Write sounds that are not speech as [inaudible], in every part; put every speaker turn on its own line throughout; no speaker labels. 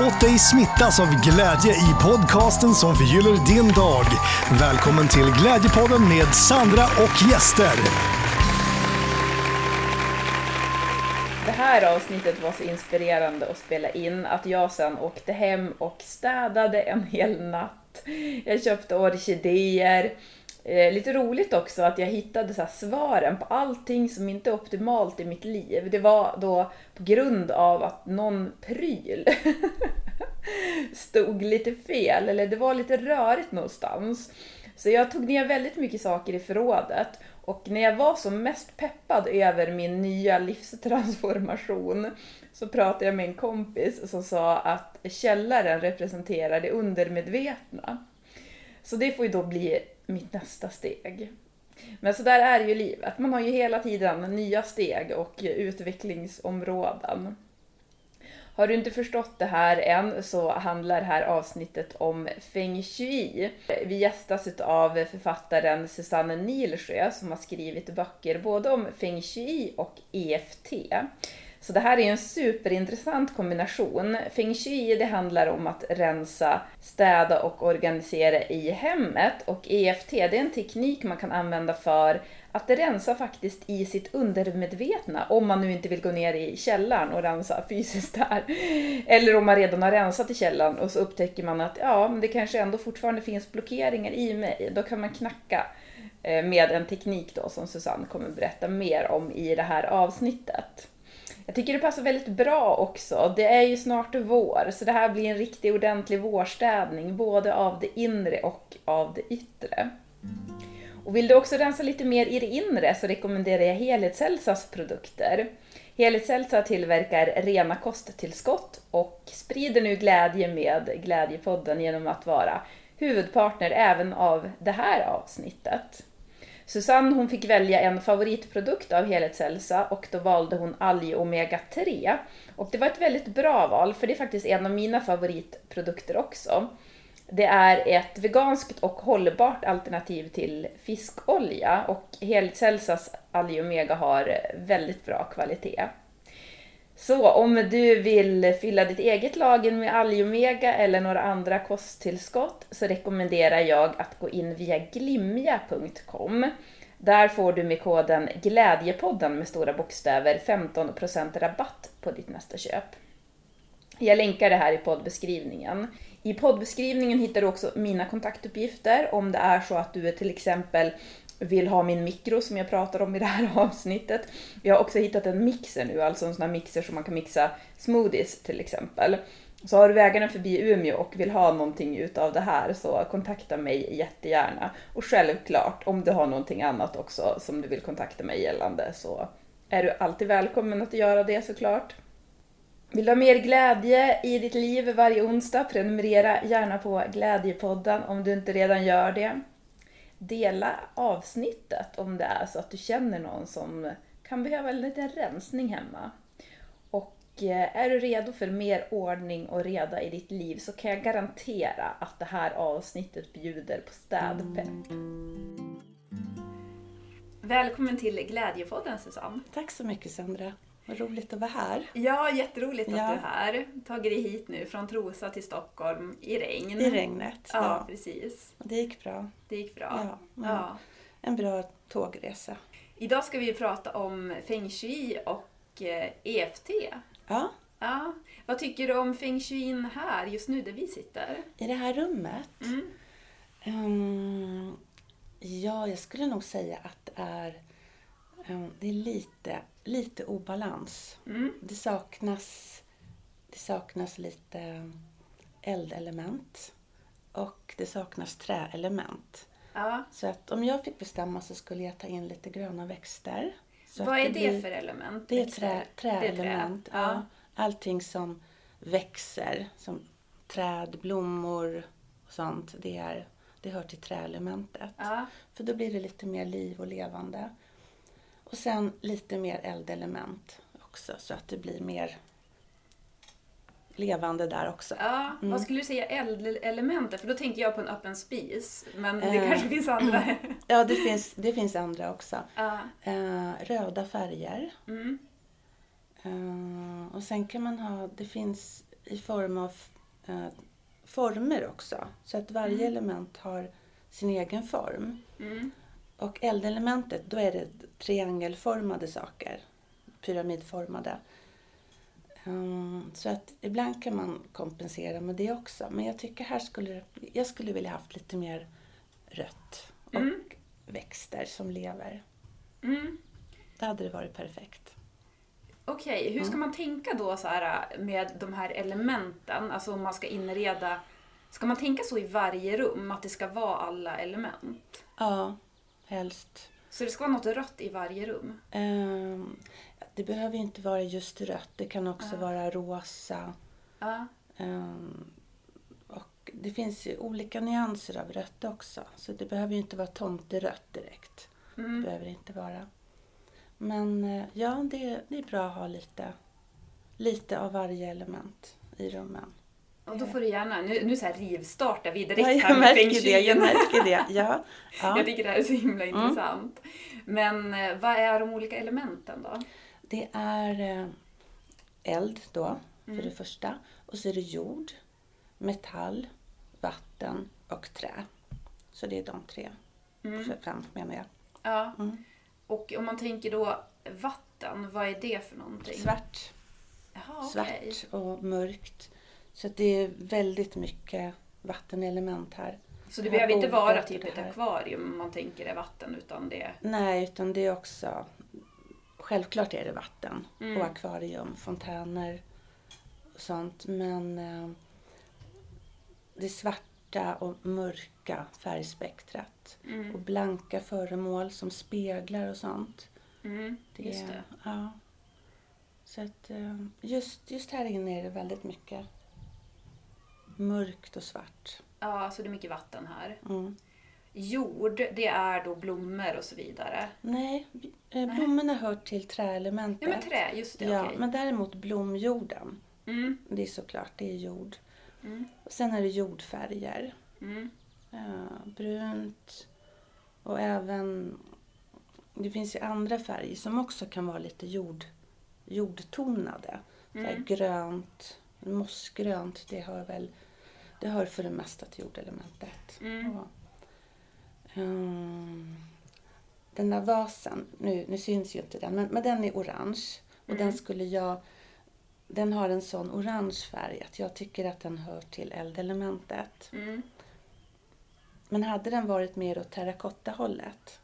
Låt dig smittas av glädje i podcasten som förgyller din dag. Välkommen till Glädjepodden med Sandra och gäster.
Det här avsnittet var så inspirerande att spela in att jag sen åkte hem och städade en hel natt. Jag köpte orkidéer. Eh, lite roligt också att jag hittade så här svaren på allting som inte är optimalt i mitt liv. Det var då på grund av att någon pryl [laughs] stod lite fel, eller det var lite rörigt någonstans. Så jag tog ner väldigt mycket saker i förrådet och när jag var som mest peppad över min nya livstransformation så pratade jag med en kompis som sa att källaren representerar det undermedvetna. Så det får ju då bli mitt nästa steg. Men så där är ju livet. Man har ju hela tiden nya steg och utvecklingsområden. Har du inte förstått det här än så handlar det här avsnittet om Feng Shui. Vi gästas av författaren Susanne Nilsjö som har skrivit böcker både om Feng Shui och EFT. Så det här är en superintressant kombination. Feng shui det handlar om att rensa, städa och organisera i hemmet och EFT det är en teknik man kan använda för att rensa faktiskt i sitt undermedvetna om man nu inte vill gå ner i källaren och rensa fysiskt där. Eller om man redan har rensat i källaren och så upptäcker man att ja, men det kanske ändå fortfarande finns blockeringar i mig. Då kan man knacka eh, med en teknik då som Susanne kommer berätta mer om i det här avsnittet. Jag tycker det passar väldigt bra också. Det är ju snart vår, så det här blir en riktig ordentlig vårstädning, både av det inre och av det yttre. Och vill du också rensa lite mer i det inre så rekommenderar jag Helhetshälsas produkter. Helhetshälsa tillverkar rena kosttillskott och sprider nu glädje med Glädjepodden genom att vara huvudpartner även av det här avsnittet. Susanne hon fick välja en favoritprodukt av Helhetshälsa och då valde hon Alg Omega 3. Och det var ett väldigt bra val för det är faktiskt en av mina favoritprodukter också. Det är ett veganskt och hållbart alternativ till fiskolja och Helhetshälsas Alg Omega har väldigt bra kvalitet. Så om du vill fylla ditt eget lager med algomega eller några andra kosttillskott så rekommenderar jag att gå in via glimja.com. Där får du med koden Glädjepodden med stora bokstäver 15% rabatt på ditt nästa köp. Jag länkar det här i poddbeskrivningen. I poddbeskrivningen hittar du också mina kontaktuppgifter om det är så att du är till exempel vill ha min mikro som jag pratar om i det här [laughs] avsnittet. Jag har också hittat en mixer nu, alltså en sån här mixer som man kan mixa smoothies till exempel. Så har du vägarna förbi Umeå och vill ha någonting utav det här så kontakta mig jättegärna. Och självklart, om du har någonting annat också som du vill kontakta mig gällande så är du alltid välkommen att göra det såklart. Vill du ha mer glädje i ditt liv varje onsdag? Prenumerera gärna på Glädjepodden om du inte redan gör det dela avsnittet om det är så att du känner någon som kan behöva en liten rensning hemma. Och eh, är du redo för mer ordning och reda i ditt liv så kan jag garantera att det här avsnittet bjuder på städpepp. Välkommen till Glädjepodden Susanne.
Tack så mycket Sandra. Vad roligt att vara här.
Ja, jätteroligt ja. att du är här. Tagit dig hit nu från Trosa till Stockholm i regn.
I regnet,
ja. ja. precis.
Det gick bra.
Det gick bra.
Ja, ja. En bra tågresa.
Idag ska vi prata om feng shui och EFT. Eh, e
ja.
ja. Vad tycker du om feng shuin här, just nu där vi sitter?
I det här rummet?
Mm.
Um, ja, jag skulle nog säga att det är, um, det är lite lite obalans.
Mm.
Det, saknas, det saknas lite eldelement och det saknas träelement.
Ja.
Så att om jag fick bestämma så skulle jag ta in lite gröna växter.
Så Vad är det, blir, för element?
Det är trä, träelement.
Trä. Ja.
Allting som växer, som träd, blommor och sånt, det, är, det hör till träelementet.
Ja.
För då blir det lite mer liv och levande. Och sen lite mer eldelement också så att det blir mer levande där också.
Ja, mm. Vad skulle du säga eldelementer? För då tänker jag på en öppen spis. Men det uh, kanske finns andra. [clears throat]
ja, det finns, det finns andra också.
Uh.
Uh, röda färger.
Mm.
och sen kan man ha, det finns i form av eh, former också. Så att varje
Mm.
element har sin egen form.
Mm.
Och eldelementet, då är det triangelformade saker. Pyramidformade. Ehm, så att ibland kan man kompensera med det också. Men jag tycker här skulle jag skulle vilja haft lite mer rött och
Mm.
växter som lever.
Mm.
Det hade det varit perfekt.
Okej, hur ska man tänka då så här med de här elementen? Alltså om man ska inreda... Ska man tänka så i varje rum, att det ska vara alla element?
Ja, helst.
Så det ska vara något rött i varje rum?
Ehm, det behöver inte vara just rött. Det kan också
Ja.
vara rosa. Ehm, och det finns ju olika nyanser av rött också. Så det behöver ju inte vara tomterött direkt. Det
Mm.
behöver det inte vara. Men eh, ja, det, det är bra att ha lite, lite av varje element i rummen.
Och då får du gärna, nu, nu så här rivstartar vi direkt
Ja,
här
jag
med feng
märker det. Jag
shui.
märker det. Ja, [laughs]
Jag
ja.
tycker det här är så himla intressant. Men eh, vad är de olika elementen då?
Det är eh, eld då, för
Mm.
det första. Och så är det jord, metall, vatten och trä. Så det är de tre.
Mm.
Fem menar jag.
Ja.
Mm.
Och om man tänker då vatten, vad är det för någonting?
Svart,
Jaha,
svart och mörkt. Så det är väldigt mycket vattenelement här.
Så det behöver inte vara typ
det
ett akvarium om man tänker är vatten utan det är...
Nej, utan det är också... Självklart är det vatten
Mm.
och akvarium, fontäner och sånt. Men eh, det svarta och mörka färgspektrat.
Mm.
Och blanka föremål som speglar och sånt.
Mm, just det.
Ja. Så att eh, just, just här inne är det väldigt mycket mörkt och svart.
Ja, så det är mycket vatten här.
Mm.
Jord, det är då blommor och så vidare.
Nej, eh, blommorna hör till träelementet.
Ja men trä, just det,
Ja,
okej.
men däremot blomjorden,
Mm,
det är såklart, det är jord.
mm,
Och sen är det jordfärger.
mm,
Ja, brunt och även... Det finns ju andra färger som också kan vara lite jord, jordtonade.
Mm.
grönt, mossgrönt, det hör väl... Det hör för det mesta till jordelementet.
Mm.
Och, ehm, den där vasen, nu, nu syns ju inte den, men, men den är orange. Och
Mm.
den skulle jag... Den har en sån orange färg att jag tycker att den hör till eldelementet.
mm.
Men hade den varit mer åt terrakottahållet,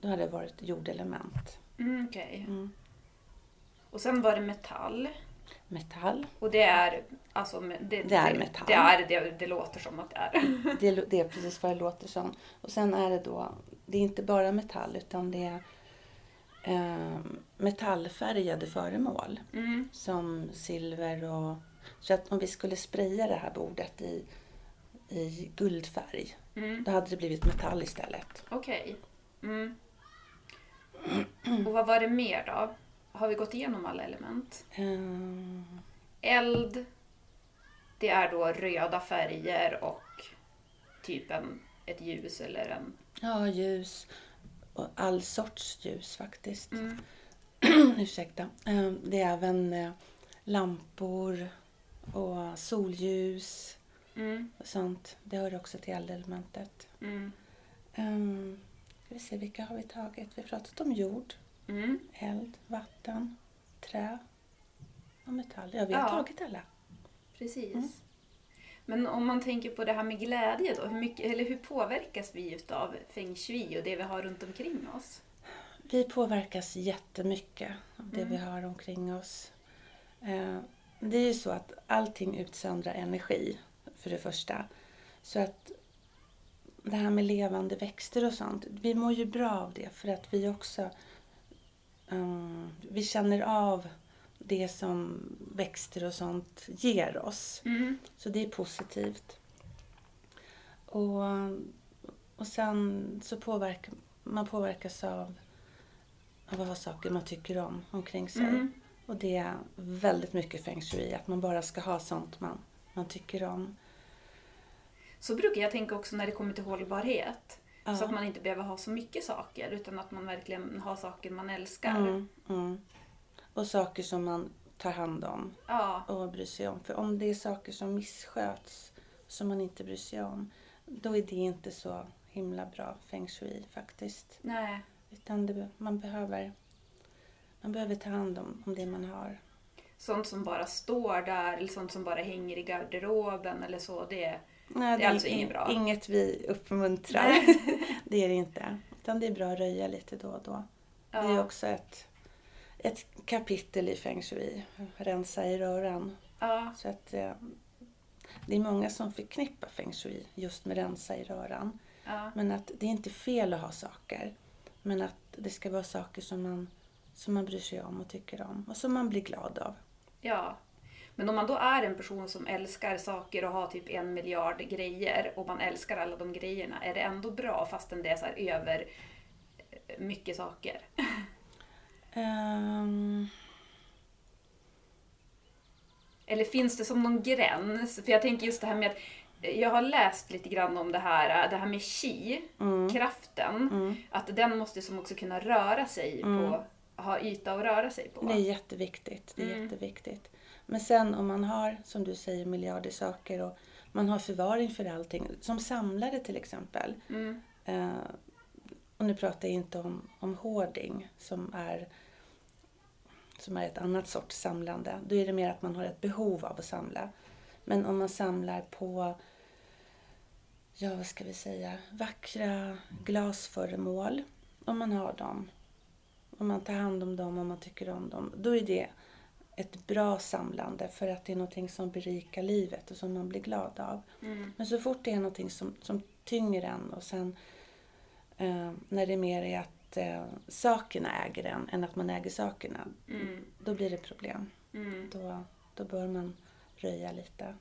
då hade det varit jordelement.
Mm, okej.
Mm.
Och sen var det metall.
Metall,
Och det är alltså... Det,
Det är metall.
Det, är, det, det låter som att det är. [laughs]
det, det är precis vad det låter som. Och sen är det då, det är inte bara metall utan det är eh, metallfärgade föremål.
Mm,
Som silver och... Så att om vi skulle spraya det här bordet i, i guldfärg,
mm.
då hade det blivit metall istället.
Okej. Mm. Och vad var det mer då? Har vi gått igenom alla element?
Eh,
Eld, det är då röda färger och typ en, ett ljus eller en...
ja, ljus. Och all sorts ljus faktiskt.
Mm. [clears throat]
Ursäkta. Eh, Det är även eh, lampor och solljus
Mm,
och sånt. Det hör också till eldelementet.
mm,
Um, ska vi se, vilka har vi tagit? Vi har pratat om jord,
mm.
eld, vatten, trä och metall. Ja, vi har
Ja.
tagit alla.
Precis.
Mm.
Men om man tänker på det här med glädje då, hur, mycket, eller hur påverkas vi av feng shui och det vi har runt omkring oss?
Vi påverkas jättemycket av det
Mm.
vi har omkring oss. Eh, Det är ju så att allting utsöndrar energi, för det första. Så att det här med levande växter och sånt, vi mår ju bra av det för att vi också eh, vi känner av det som växter och sånt ger oss.
Mm.
Så det är positivt. Och, och sen så påverkar man påverkas av, av ha saker man tycker om omkring sig.
Mm.
Och det är väldigt mycket feng shui, att man bara ska ha sånt man, man tycker om.
Så brukar jag tänka också när det kommer till hållbarhet.
Ja.
Så att man inte behöver ha så mycket saker utan att man verkligen har saker man älskar.
Mm, mm. Och saker som man tar hand om
Ja.
och bryr sig om. För om det är saker som missköts som man inte bryr sig om, då är det inte så himla bra feng shui faktiskt.
Nej.
Utan det, man, behöver, man behöver ta hand om, om det man har.
Sånt som bara står där eller sånt som bara hänger i garderoben eller så. Det,
Nej,
Det är alltså inget
in-
bra.
Inget vi uppmuntrar. [laughs] Det är det inte. Utan det är bra att röja lite då och då. Det är
ja.
också ett, ett kapitel i feng shui. Rensa i röran.
Ja.
Så att, eh, det är många som förknippar feng shui just med rensa i röran.
Ja.
Men att det är inte fel att ha saker. Men att det ska vara saker som man, som man bryr sig om och tycker om. Och som man blir glad av.
ja. Men om man då är en person som älskar saker och har typ en miljard grejer och man älskar alla de grejerna, är det ändå bra fastän det är så över eh, mycket saker?
Ehm,
Eller finns det som någon gräns? För jag tänker just det här med att jag har läst lite grann om det här, det här med chi, kraften,
mm.
att den måste som också kunna röra sig på, ha yta att röra sig på.
Det är jätteviktigt. Det är
Mm.
jätteviktigt. Men sen om man har, som du säger, miljarder saker och man har förvaring för allting. Som samlare till exempel.
Mm.
Eh, och nu pratar jag inte om, om hoarding som är, som är ett annat sorts samlande. Då är det mer att man har ett behov av att samla. Men om man samlar på, ja vad ska vi säga, vackra glasföremål. Om man har dem. Om man tar hand om dem och man tycker om dem. Då är det ett bra samlande för att det är någonting som berikar livet och som man blir glad av.
Mm.
Men så fort det är någonting som, som tynger en och sen eh, när det mer är att eh, sakerna äger en än att man äger sakerna,
Mm.
då blir det problem.
Mm.
Då, då bör man röja lite.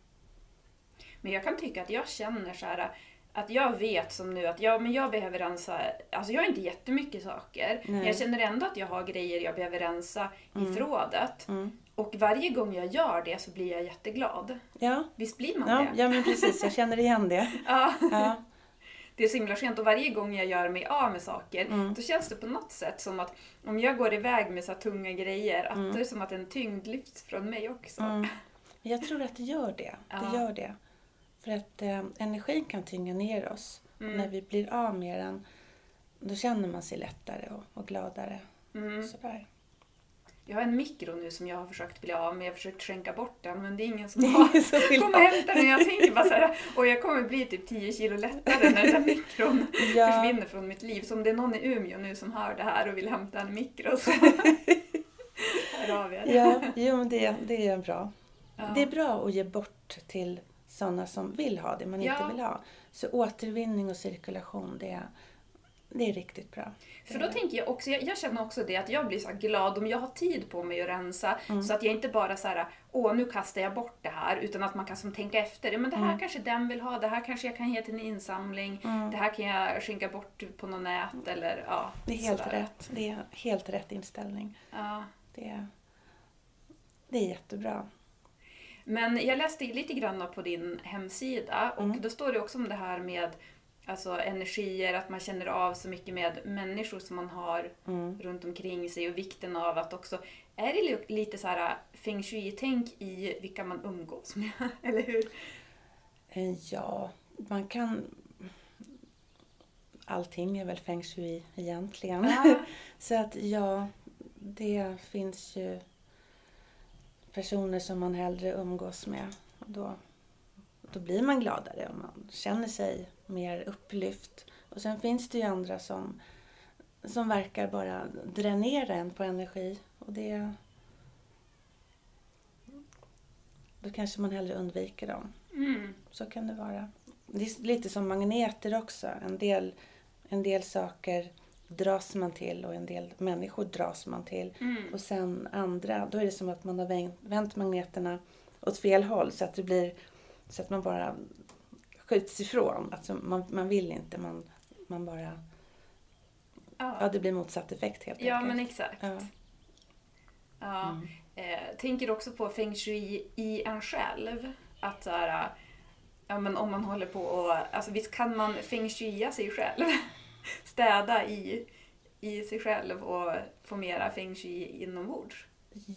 Men jag kan tycka att jag känner så här att jag vet som nu att jag, men jag behöver rensa, alltså jag har inte jättemycket saker, men
Nej.
jag känner ändå att jag har grejer jag behöver rensa
Mm.
i förrådet.
Mm.
Och varje gång jag gör det så blir jag jätteglad.
Ja,
Visst blir man
ja,
det?
ja, men precis. Jag känner igen det. [laughs]
Ja.
Ja,
Det är så himla skönt och varje gång jag gör mig av med saker
Mm.
då känns det på något sätt som att om jag går iväg med så här tunga grejer att
Mm.
det är som att en tyngd lyfts från mig också.
mm. Jag tror att det gör det. Det gör det. För att eh, energin kan tynga ner oss.
Mm.
När vi blir av med den, då känner man sig lättare och, och gladare.
Mm.
Sådär.
Jag har en mikro nu som jag har försökt bli av med. Jag har försökt skänka bort den men det är ingen som har
som vill
Kom
ha.
och hämta den. Jag tänker bara så här, och jag kommer bli typ 10 kilo lättare när den här mikron [laughs]
Ja.
försvinner från mitt liv. Så om det är någon i Umeå nu som hör det här och vill hämta en mikro så [laughs] hör av er.
Ja, jo, men det, det är bra.
Ja.
Det är bra att ge bort till sådana som vill ha det man
Ja.
inte vill ha. Så återvinning och cirkulation, det är, det är riktigt bra.
För då tänker jag också, jag, jag känner också det att jag blir så glad om jag har tid på mig att rensa.
Mm.
Så att jag inte bara så här, åh nu kastar jag bort det här. Utan att man kan som tänka efter. Men det här
Mm.
kanske den vill ha, det här kanske jag kan ge till en insamling.
Mm.
Det här kan jag skänka bort på något nät eller ja.
Det är helt
sådär.
rätt. Det är helt rätt inställning.
Ja.
Det är, det är jättebra.
Men jag läste lite grann på din hemsida och
Mm.
då står det också om det här med alltså, energier, att man känner av så mycket med människor som man har
Mm.
runt omkring sig och vikten av att också... Är det li- lite så här feng shui-tänk i vilka man umgås med? [laughs] Eller hur?
Eh, Ja, man kan... Allting är väl feng shui egentligen.
Ja. [laughs]
Så att ja, det finns ju personer som man hellre umgås med. Då, då blir man gladare och man känner sig mer upplyft. Och sen finns det ju andra som, som verkar bara dränera en på energi. Och det... Då kanske man hellre undviker dem.
Mm.
Så kan det vara. Det är lite som magneter också. En del, en del saker dras man till och en del människor dras man till.
Mm.
Och sen andra, då är det som att man har vänt, vänt magneterna åt fel håll så att det blir så att man bara skjuts ifrån. Alltså man, man vill inte, man, man bara... Ja,
Ja.
det blir motsatt effekt helt
ja,
enkelt.
men exakt.
Ja.
Ja.
Mm.
Eh, tänker också på feng shui i en själv. Att så här, ja, men om man håller på och... Alltså visst kan man feng shuia sig själv? [laughs] Städa i, i sig själv och få mera feng shui inombords?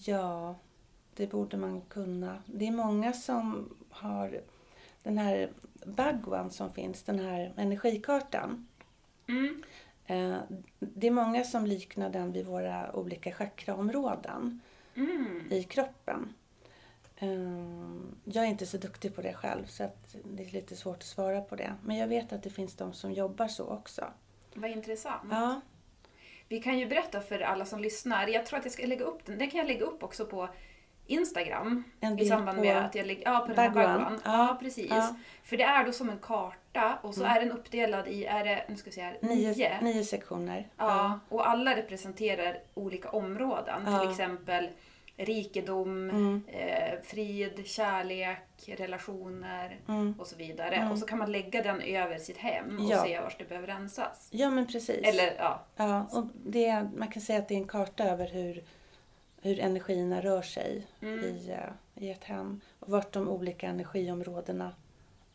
ja, det borde man kunna. Det är många som har den här Bagwan som finns, den här energikartan.
Mm.
Eh, Det är många som liknar den vid våra olika chakraområden
Mm.
i kroppen. Eh, Jag är inte så duktig på det själv så det är lite svårt att svara på det. Men jag vet att det finns de som jobbar så också.
Vad intressant.
Ja,
Vi kan ju berätta för alla som lyssnar. Jag tror att jag ska lägga upp den. Den kan jag lägga upp också på Instagram.
En
I
bild
samband
på
med att jag lägger... Ja, på den här
Bagwan. Ja,
Ja, precis.
ja.
För det är då som en karta och så
Mm.
är den uppdelad i, är det, nu ska vi se här,
nio,
nio.
sektioner.
Ja, och alla representerar olika områden.
Ja.
Till exempel rikedom,
Mm.
eh, frid, kärlek, relationer
Mm.
och så vidare.
Mm.
Och så kan man lägga den över sitt hem och
Ja.
se vart det behöver rensas.
Ja, men precis.
Eller ja,
Ja, och det, man kan säga att det är en karta över hur, hur energierna rör sig
Mm.
i, eh, i ett hem. Och vart de olika energiområdena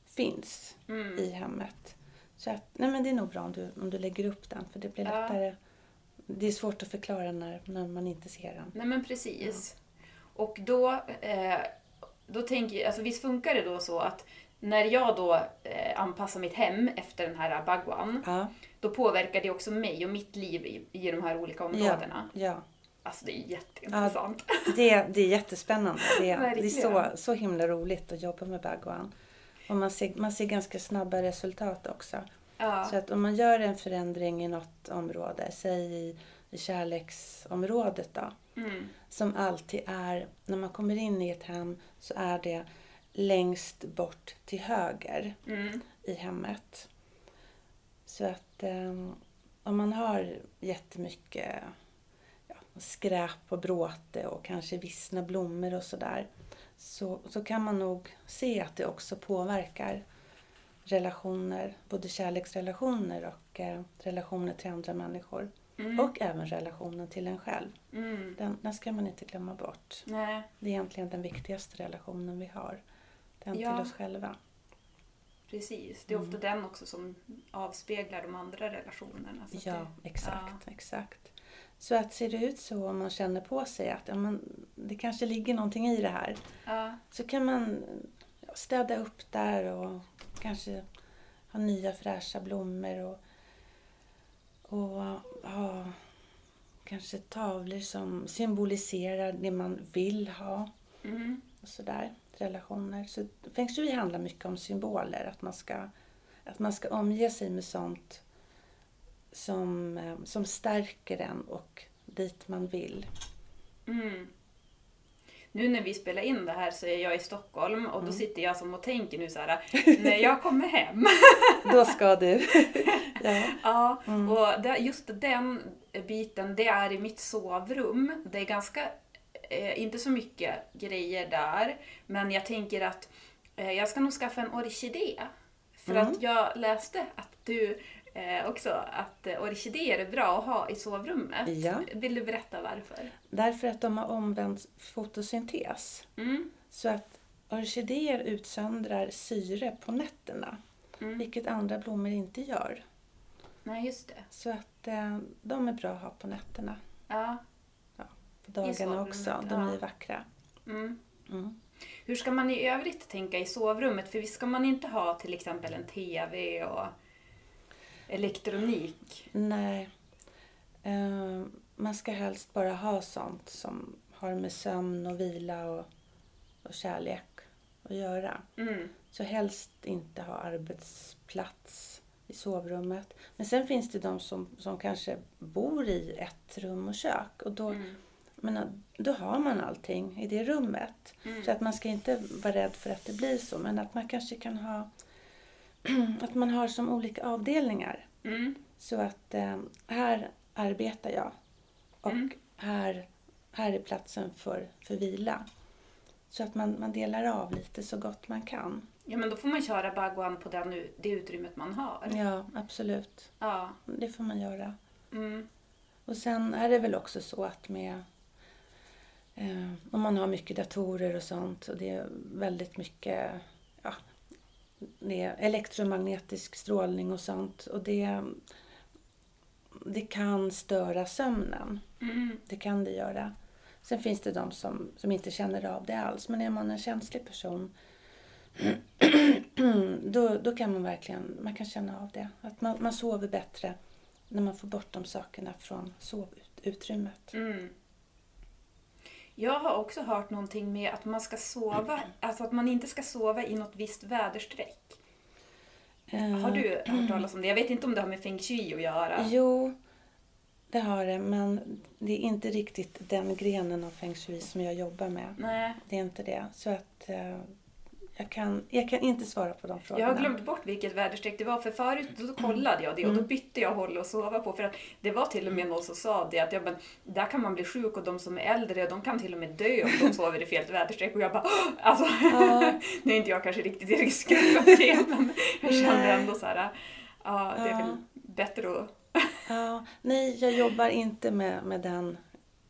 finns
mm.
i hemmet. Så att, nej men det är nog bra om du, om du lägger upp den för det blir
Ja.
lättare. Det är svårt att förklara när, när man inte ser den.
Nej men precis. Och då, eh, då tänker jag, alltså visst funkar det då så att när jag då eh, anpassar mitt hem efter den här Bagwan,
Ja,
då påverkar det också mig och mitt liv i, i de här olika områdena.
ja.
Alltså det är jätteintressant.
Det, det är jättespännande. Det, är- det är så, så himla roligt att jobba med Bagwan. Och man ser, man ser ganska snabba resultat också.
Ja.
Så att om man gör en förändring i något område, säg i, i kärleksområdet då,
Mm.
som alltid är, när man kommer in i ett hem så är det längst bort till höger
Mm.
i hemmet. Så att eh, om man har jättemycket ja, skräp och bråte och kanske vissna blommor och sådär så, så kan man nog se att det också påverkar relationer, både kärleksrelationer och eh, relationer till andra människor.
Mm.
Och även relationen till en själv.
Mm.
Den, den ska man inte glömma bort.
Nej,
Det är egentligen den viktigaste relationen vi har. Den
Ja.
till oss själva.
precis. Det är ofta
Mm.
den också som avspeglar de andra relationerna.
Ja,
det,
exakt, exakt. Så att ser det ut så om man känner på sig att ja, men, det kanske ligger någonting i det här.
Ja.
Så kan man städa upp där och kanske ha nya fräscha blommor och, och ha kanske tavlor som symboliserar det man vill ha
Mm.
och sådär. Relationer. Så Feng Shui handlar mycket om symboler. Att man ska, att man ska omge sig med sånt som, eh, som stärker en och dit man vill.
Mm. Nu när vi spelar in det här så är jag i Stockholm och då
Mm.
sitter jag som och tänker nu så här [laughs] när jag kommer hem. [laughs]
Då ska du. [laughs] ja.
Ja,
Mm.
och det, just den biten, det är i mitt sovrum. Det är ganska, eh, inte så mycket grejer där, men jag tänker att eh, jag ska nog skaffa en orkidé. För
Mm.
att jag läste att du eh, också, att orkidéer är bra att ha i sovrummet.
Ja.
Vill du berätta varför?
Därför att de har omvänd fotosyntes.
Mm.
Så att orkidéer utsöndrar syre på nätterna.
Mm.
Vilket andra blommor inte gör.
Nej, just det.
Så att eh, de är bra att ha på nätterna.
Ja.
På dagarna också. De är
ja.
vackra.
Mm.
Mm.
Hur ska man i övrigt tänka i sovrummet? För visst ska man inte ha till exempel en TV och elektronik?
Nej. Eh, man ska helst bara ha sånt som har med sömn och vila och, och kärlek att göra.
Mm.
Så helst inte ha arbetsplats i sovrummet. Men sen finns det de som, som kanske bor i ett rum och kök. Och då,
Mm.
menar, då har man allting i det rummet.
Mm.
Så att man ska inte vara rädd för att det blir så. Men att man kanske kan ha [clears throat] att man har som olika avdelningar.
Mm.
Så att eh, här arbetar jag och
Mm.
här, här är platsen för, för vila. Så att man, man delar av lite så gott man kan.
Ja, men då får man köra bagwan på den, det utrymmet man har.
Ja, absolut.
Ja.
Det får man göra.
Mm.
Och sen är det väl också så att med eh, om man har mycket datorer och sånt och det är väldigt mycket elektromagnetisk strålning och sånt och det, det kan störa sömnen.
Mm.
Det kan det göra. Sen finns det de som, som inte känner av det alls. Men är man en känslig person [clears throat] då, då kan man verkligen man kan känna av det. Att man, man sover bättre när man får bort de sakerna från sovutrymmet.
Mm. Jag har också hört någonting med att man ska sova, alltså att man inte ska sova i något visst väderstreck. Har du hört talas om det? Jag vet inte om det har med feng shui att göra.
Jo, det har det. Men det är inte riktigt den grenen av feng shui som jag jobbar med.
Nej.
Det är inte det. Så att eh, jag, kan, jag kan inte svara på de frågorna.
Jag har glömt bort vilket väderstreck det var för förut då kollade jag det och då
Mm.
bytte jag håll och sova på för att det var till och med någon som sa det att ja, men, där kan man bli sjuk och de som är äldre de kan till och med dö om de sover i fel väderstreck och jag bara "Åh!" alltså
Ja. [laughs]
nu är inte jag kanske riktigt i riskgruppen för det [laughs] men jag kände
Nej.
ändå så här ja det är väl bättre att
Ja, nej, jag jobbar inte med, med den,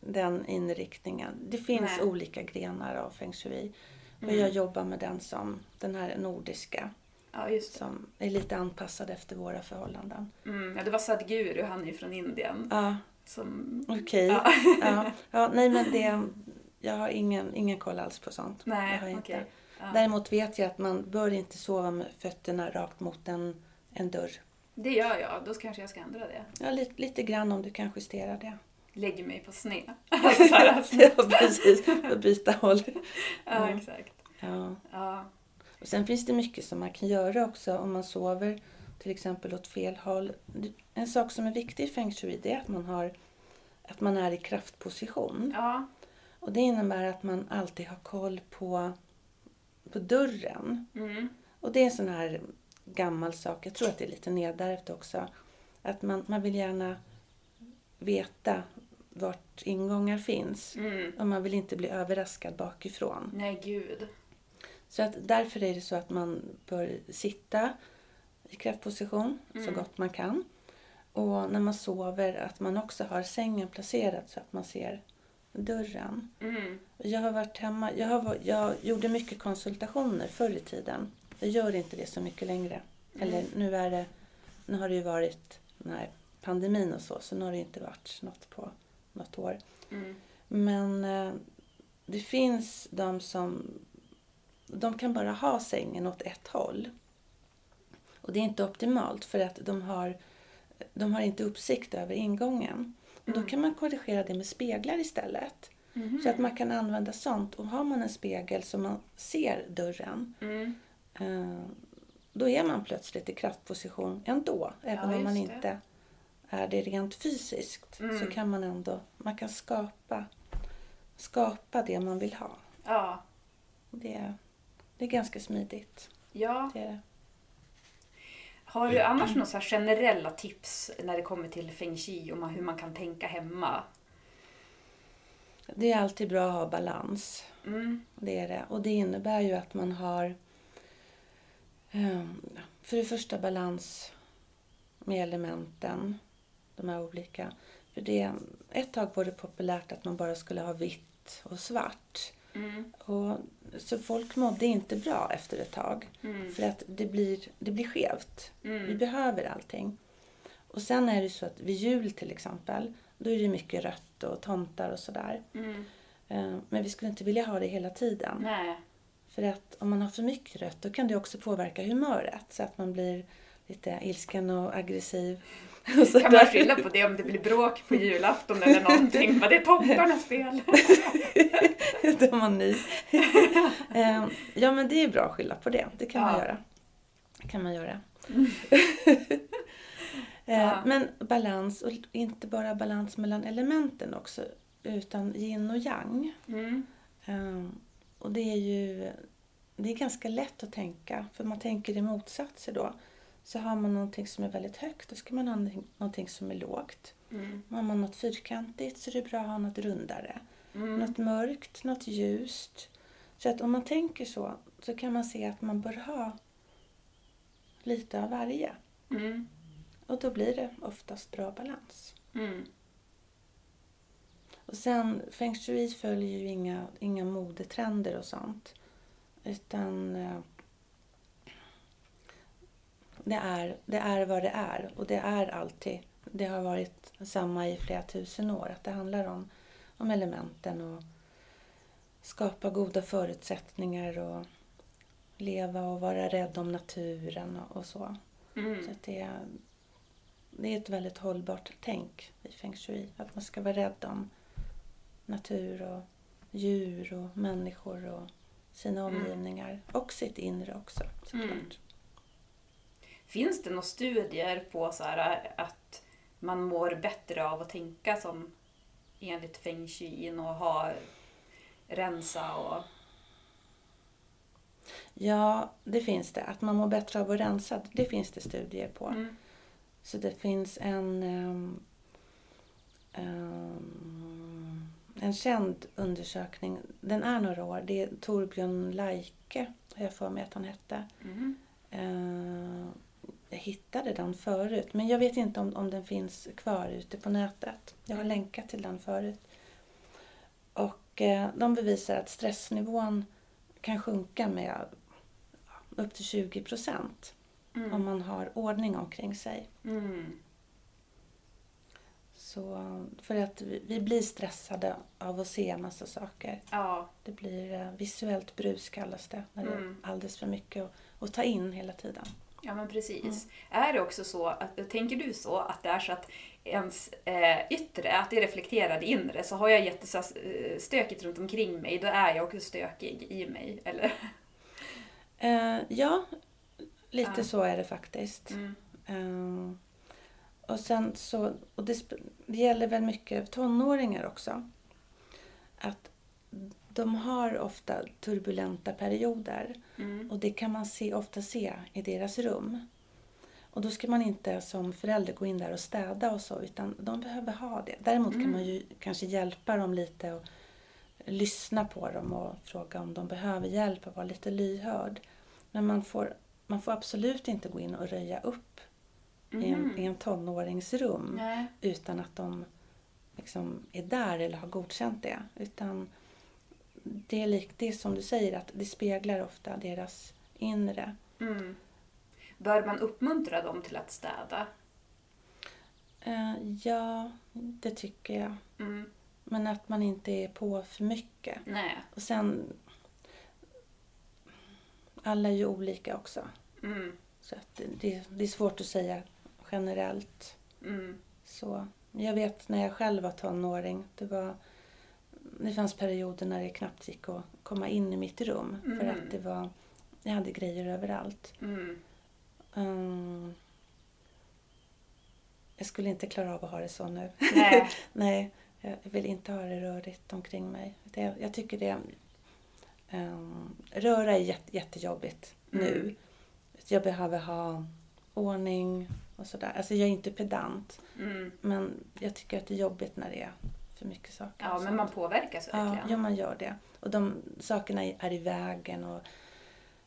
den inriktningen. Det finns
Nej.
olika grenar av feng shui. Och
Mm.
jag jobbar med den som den här nordiska
ja
som är lite anpassad efter våra förhållanden.
Mm, ja, det var Sadhguru, han är ju från Indien.
Ja,
Som,
okej.
Ja.
Ja. Ja, nej men det, [laughs] jag har ingen, ingen koll alls på sånt.
Nej, okej.
inte.
Ja.
Däremot vet jag att man bör inte sova med fötterna rakt mot en, en dörr.
Det gör jag, då kanske jag ska ändra det.
Ja, lite, lite grann om du kan justera det.
Lägger mig på sned. [laughs] [laughs] Alltså, så här, alltså.
Ja, precis. För byta håll. [laughs]
ja,
Ja.
exakt.
Ja.
Ja.
Och sen finns det mycket som man kan göra också om man sover till exempel åt fel håll. En sak som är viktig i feng shui det är att man, har, att man är i kraftposition.
ja.
Och det innebär att man alltid har koll på, på dörren.
Mm.
Och det är en sån här gammal sak, jag tror att det är lite nedärvt också. Att man, man vill gärna veta vart ingångar finns.
Mm.
Och man vill inte bli överraskad bakifrån.
Nej, gud.
Så att därför är det så att man bör sitta i kraftposition så
Mm.
gott man kan. Och när man sover att man också har sängen placerad så att man ser dörren.
Mm.
Jag har varit hemma, jag, har, jag gjorde mycket konsultationer förr i tiden. Jag gör inte det så mycket längre. Eller nu är det, nu har det ju varit den här pandemin och så, så nu har det inte varit något på något år.
Mm.
Men eh, det finns de som de kan bara ha sängen åt ett håll. Och det är inte optimalt för att de har, de har inte uppsikt över ingången. Och Då
Mm.
kan man korrigera det med speglar istället.
Mhm.
Så att man kan använda sånt. Och har man en spegel så man ser dörren,
Mm.
eh, då är man plötsligt i kraftposition ändå. Även om man
just det.
Är det rent fysiskt.
Mm.
Så kan man ändå, man kan skapa, skapa det man vill ha.
Ja.
Det, är- det är ganska smidigt.
ja.
Det.
Har du annars några så här generella tips när det kommer till feng shui om hur man kan tänka hemma?
det är alltid bra att ha balans.
Mm.
Det är det. Och det innebär ju att man har ehm, för det första balans med elementen. De här olika. För det, ett tag var det populärt att man bara skulle ha vitt och svart.
Mm.
Och, så folk mådde inte bra efter ett tag.
Mm.
För att det blir, det blir skevt. Vi
Mm.
behöver allting. Och sen är det så att vid jul till exempel, då är det mycket rött och tomtar och sådär.
Mm.
Eh, Men vi skulle inte vilja ha det hela tiden.
Nej.
För att om man har för mycket rött då kan det också påverka humöret. Så att man blir lite ilsken och aggressiv. [laughs] Så
Kan man skylla på det om det blir bråk på julafton eller någonting? Vad det är tomtarnas fel. [laughs]
Är man ny. [laughs] Eh, Ja men det är bra att skylla på det. Det kan man
Ja.
göra. Det kan man göra. Eh,
Ja.
Men balans, och inte bara balans mellan elementen också. Utan yin och yang.
Mm.
Eh, Och det är ju det är ganska lätt att tänka. För man tänker i motsatser då. Så har man någonting som är väldigt högt, då ska man ha någonting- som är lågt.
Mm.
Har man något fyrkantigt så är det bra att ha något rundare.
Mm.
Något mörkt, något ljust. Så att om man tänker så, så kan man se att man bör ha lite av varje.
Mm.
Och då blir det oftast bra balans.
Mm.
Och sen, feng shui följer ju inga, inga modetrender och sånt. Utan eh, det är, det är vad det är. Och det är alltid, det har varit samma i flera tusen år. Att det handlar om om elementen och skapa goda förutsättningar och leva och vara rädd om naturen och, och så.
Mm.
Så att det, är, det är ett väldigt hållbart tänk i feng shui. Att man ska vara rädd om natur och djur och människor och sina
Mm.
omgivningar. Och sitt inre också såklart.
Mm. Finns det några studier på så här att man mår bättre av att tänka som enligt feng shui och ha rensa och...
Ja, det finns det. Att man mår bättre av att rensa, det finns det studier på.
Mm.
Så det finns en, ehm, ehm, en känd undersökning. Den är några år. Det är Torbjörn Laike, har jag för mig att han hette.
Mm.
Eh, jag hittade den förut, men jag vet inte om, om den finns kvar ute på nätet. Jag har länkat till den förut. Och eh, de bevisar att stressnivån kan sjunka med upp till 20 procent
Mm.
om man har ordning omkring sig.
Mm.
Så, för att vi, vi blir stressade av att se en massa saker.
Ja.
Det blir eh, visuellt brus kallas det, när det är
Mm.
alldeles för mycket att, att ta in hela tiden.
Ja men precis. Är det också så, att, tänker du så att det är så att ens eh, yttre, att det reflekterar det inre, så har jag jättestökigt runt omkring mig, då är jag också stökig i mig, eller?
Eh, ja, lite
Ja.
så är det faktiskt.
Mm.
Eh, och sen så, och det, det gäller väl mycket tonåringar också. Att de har ofta turbulenta perioder
Mm.
och det kan man se, ofta se i deras rum. Och då ska man inte som förälder gå in där och städa och så, utan de behöver ha det. Däremot kan
Mm.
man ju kanske hjälpa dem lite och lyssna på dem och fråga om de behöver hjälp och vara lite lyhörd. Men man får, man får absolut inte gå in och röja upp i, en, i en tonåringsrum
Nej.
utan att de liksom är där eller har godkänt det. Utan det är, lik, det är som du säger, att det speglar ofta deras inre.
Mm. Bör man uppmuntra dem till att städa?
Eh, ja, det tycker jag.
Mm.
Men att man inte är på för mycket.
Nej.
Och sen... Alla är ju olika också.
Mm.
Så att det, det är svårt att säga generellt.
Mm.
Så jag vet när jag själv var tonåring. Det, var, det fanns perioder när det knappt gick att komma in i mitt rum. För
Mm.
att det var, jag hade grejer överallt.
Mm.
Mm. jag skulle inte klara av att ha det så nu.
Nej. [laughs]
Nej, jag vill inte ha det rörigt omkring mig. Det, jag tycker det... Um, röra är jätte, jättejobbigt
Mm.
nu. Jag behöver ha ordning och sådär. Alltså jag är inte pedant.
Mm.
Men jag tycker att det är jobbigt när det är för mycket saker.
Ja, men man påverkas verkligen.
ja, man gör det. Och de sakerna är i vägen och,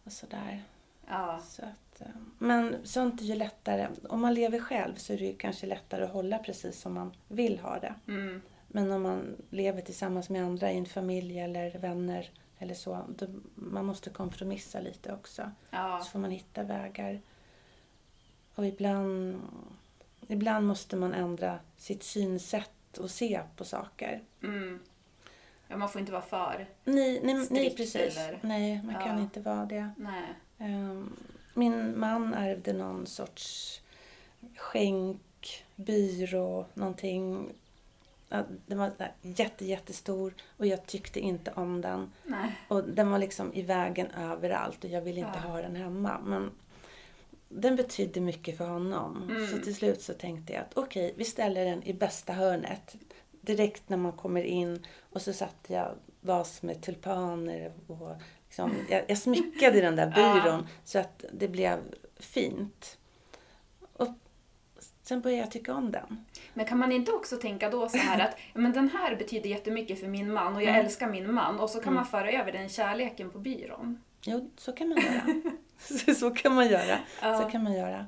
och sådär.
Ja.
Så att, eh, men sånt är ju lättare. Om man lever själv så är det ju kanske lättare att hålla precis som man vill ha det.
Mm.
Men om man lever tillsammans med andra i en familj eller vänner eller så, då man måste kompromissa lite också.
Ja.
Så får man hitta vägar. Och ibland, ibland måste man ändra sitt synsätt och se på saker.
Mm. Ja, man får inte vara för.
Nej, nej, nej precis.
eller-
Nej, man kan
Ja.
inte vara det.
Nej.
Ehm, Min man ärvde någon sorts skänk, byrå, någonting. Ja, Den var där jätte, jättestor och jag tyckte inte om den.
Nej.
Och den var liksom i vägen överallt och jag ville inte
Ja.
ha den hemma. Men den betydde mycket för honom.
Mm.
Så till slut så tänkte jag att okej, vi ställer den i bästa hörnet. Direkt när man kommer in och så satte jag vas med tulpaner och liksom, jag, jag smyckade den där [laughs] byrån så att det blev fint. Och sen började jag tycka om den.
Men kan man inte också tänka då så här att men den här betyder jättemycket för min man och jag
Mm.
älskar min man och så kan man föra över den kärleken på byrån?
Jo, så kan man göra. [laughs] [laughs] så, kan man göra.
Ja.
Så kan man göra.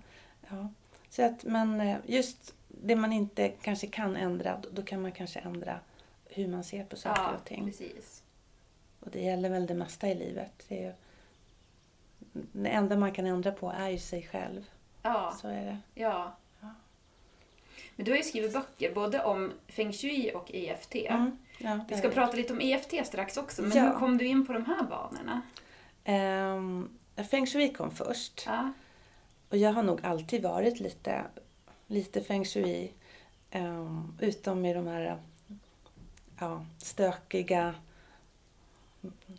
Ja. Så att, men eh, just det man inte kanske kan ändra, då- kan man kanske ändra hur man ser på saker
Ja,
och ting.
precis.
Och det gäller väl det mesta i livet. Det, ju, det enda man kan ändra på är ju sig själv.
Ja,
Så är det.
ja.
Ja.
Men du har ju skrivit böcker både om feng shui och EFT.
Mm, ja,
Vi ska prata lite om EFT strax också, men hur kom du in på de här banorna?
Ehm, feng shui kom först.
Ja.
Och jag har nog alltid varit lite, lite feng shui. ehm, utom i de här ja, stökiga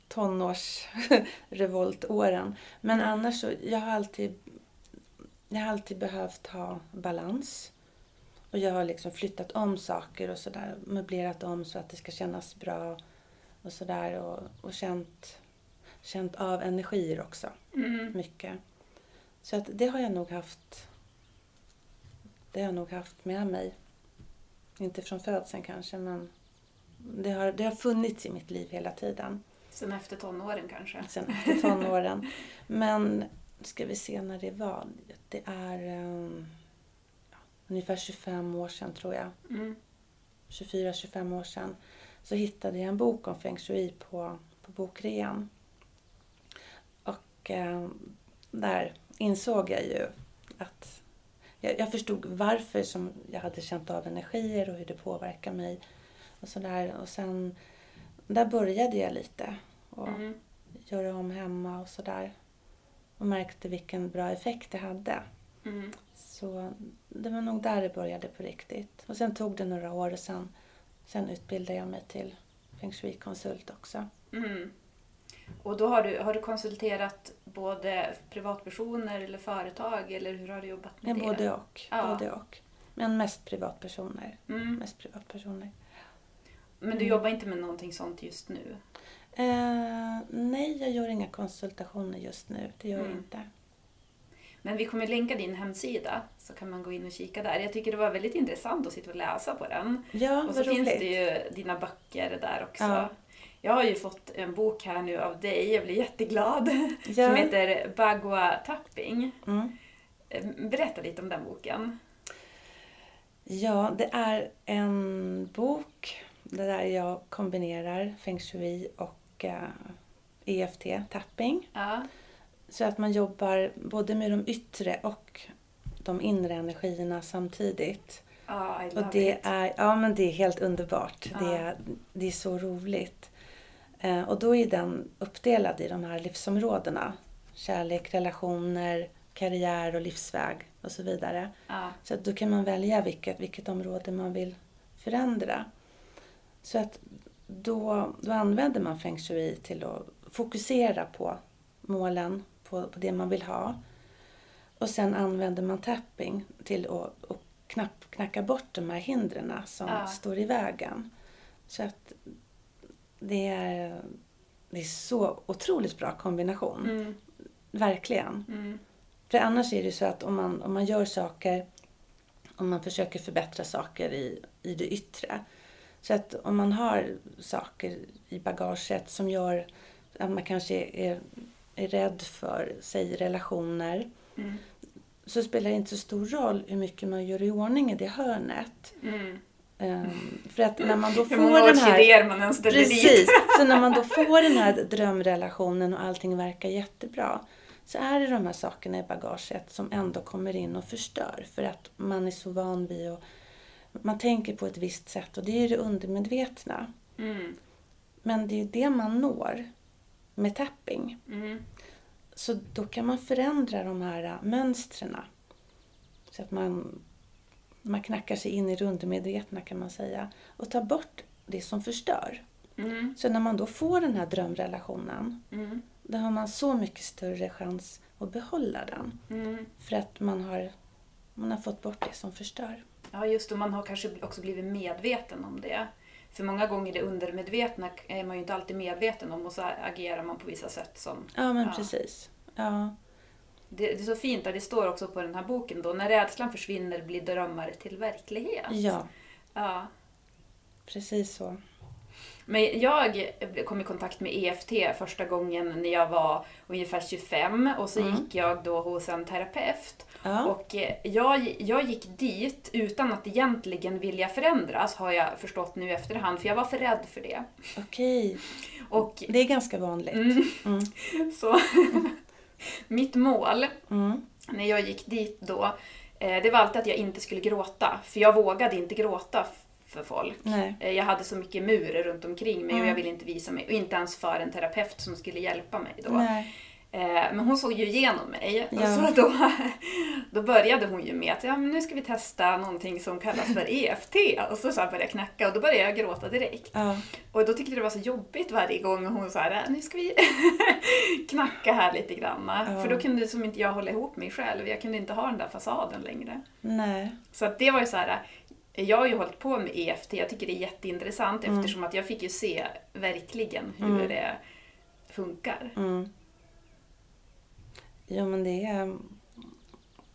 tonårsrevoltåren. [laughs] Men annars så, jag har alltid, jag har alltid behövt ha balans. Och jag har liksom flyttat om saker och sådär. Möblerat om så att det ska kännas bra och sådär. Och, och känt, känt av energier också.
Mm.
Mycket. Så att det har jag nog haft det har jag nog haft med mig. Inte från födseln kanske men det har, det har funnits i mitt liv hela tiden.
Sen efter tonåren kanske?
Sen efter tonåren. Men ska vi se när det var. Det är um, ja, ungefär 25 år sedan tror jag.
Mm.
24-25 år sedan. Så hittade jag en bok om feng shui på, på bokrean. Och eh, där insåg jag ju att jag, jag förstod varför som jag hade känt av energier och hur det påverkar mig. Och sådär. Och sen, där började jag lite och
Mm.
göra om hemma och sådär. Och märkte vilken bra effekt det hade.
Mm.
Så det var nog där det började på riktigt. Och sen tog det några år och sen, sen utbildade jag mig till feng shui-konsult också.
Mm. Och då har du, har du konsulterat både privatpersoner eller företag eller hur har du jobbat med
Men
det?
både och.
Ja.
både och. Men mest privatpersoner.
Mm.
Mest privatpersoner.
Men du
Mm.
jobbar inte med någonting sånt just nu?
Eh, nej, jag gör inga konsultationer just nu. Det gör jag
Mm.
inte.
Men vi kommer länka din hemsida så kan man gå in och kika där. Jag tycker det var väldigt intressant att sitta och läsa på den.
Ja,
Och så
vad
finns
roligt.
det ju dina böcker där också.
Ja.
Jag har ju fått en bok här nu av dig, jag blir jätteglad, [laughs]
Ja.
som heter Bagua Tapping.
Mm.
Eh, Berätta lite om den boken.
Ja, det är en bok där jag kombinerar feng shui och eh, EFT, tapping.
Ja.
Så att man jobbar både med de yttre och de inre energierna samtidigt.
I
Och det
it.
är, ja, men det är helt underbart.
Ja.
Det, är, det är så roligt. Eh, och då är den uppdelad i de här livsområdena. Kärlek, relationer, karriär och livsväg och så vidare.
Ja.
Så att då kan man välja vilket, vilket område man vill förändra. Så att då, då använder man feng shui till att fokusera på målen, på, på det man vill ha. Och sen använder man tapping till att, att knapp, knacka bort de här hindren som
Ja.
står i vägen. Så att det är, det är så otroligt bra kombination.
Mm.
Verkligen.
Mm.
För annars är det så att om man, om man gör saker, om man försöker förbättra saker i, i det yttre. Så att om man har saker i bagaget som gör att man kanske är, är rädd för, säg relationer.
Mm.
Så spelar det inte så stor roll hur mycket man gör i ordning i det hörnet.
Mm.
Ehm, för att när man då får
många
den här...
man dit.
Precis. Så när man då får den här drömrelationen och allting verkar jättebra så är det de här sakerna i bagaget som ändå kommer in och förstör för att man är så van vid att man tänker på ett visst sätt och det är det undermedvetna.
Mm.
Men det är ju det man når med tapping.
Mm.
Så då kan man förändra de här äh, mönstren. Så att man, man knackar sig in i det undermedvetna kan man säga. Och tar bort det som förstör.
Mm.
Så när man då får den här drömrelationen,
Mm.
då har man så mycket större chans att behålla den.
Mm.
För att man har, man har fått bort det som förstör.
Ja, just det. Man har kanske också blivit medveten om det. För många gånger det undermedvetna är man ju inte alltid medveten om och så agerar man på vissa sätt som...
Ja, men
Ja.
precis. Ja,
Det, det är så fint där det står också på den här boken då. När rädslan försvinner blir drömmar till verklighet.
ja
Ja.
precis så.
Men jag kom i kontakt med EFT första gången när jag var ungefär 25 och så
Mm.
gick jag då hos en terapeut.
Ja,
Och eh, jag, jag gick dit utan att egentligen vilja förändras har jag förstått nu efterhand för jag var för rädd för det.
okej.
Och
Det är ganska vanligt.
mm,
Mm. [laughs]
så [laughs] mitt mål
Mm.
när jag gick dit då Eh, det var alltid att jag inte skulle gråta. För jag vågade inte gråta för folk.
Nej.
Eh, Jag hade så mycket murer runt omkring mig och
Mm.
jag ville inte visa mig. Och inte ens för en terapeut som skulle hjälpa mig då.
Nej.
Eh, Men hon såg ju igenom mig. Och
Ja.
så då, då började hon ju med att ja, men nu ska vi testa någonting som kallas för [laughs] EFT. Och så, så här började jag knacka och då började jag gråta direkt.
Ja.
Och då tyckte jag det var så jobbigt varje gång hon sa "Äh, nu ska vi [laughs] knacka här lite grann.
Ja.
För då kunde som inte jag hålla ihop mig själv. Jag kunde inte ha den där fasaden längre.
Nej.
Så att det var ju så här. Jag har ju hållit på med EFT, jag tycker det är jätteintressant
Mm.
eftersom att jag fick ju se verkligen hur
Mm.
det funkar.
Mm. Jo, men det är...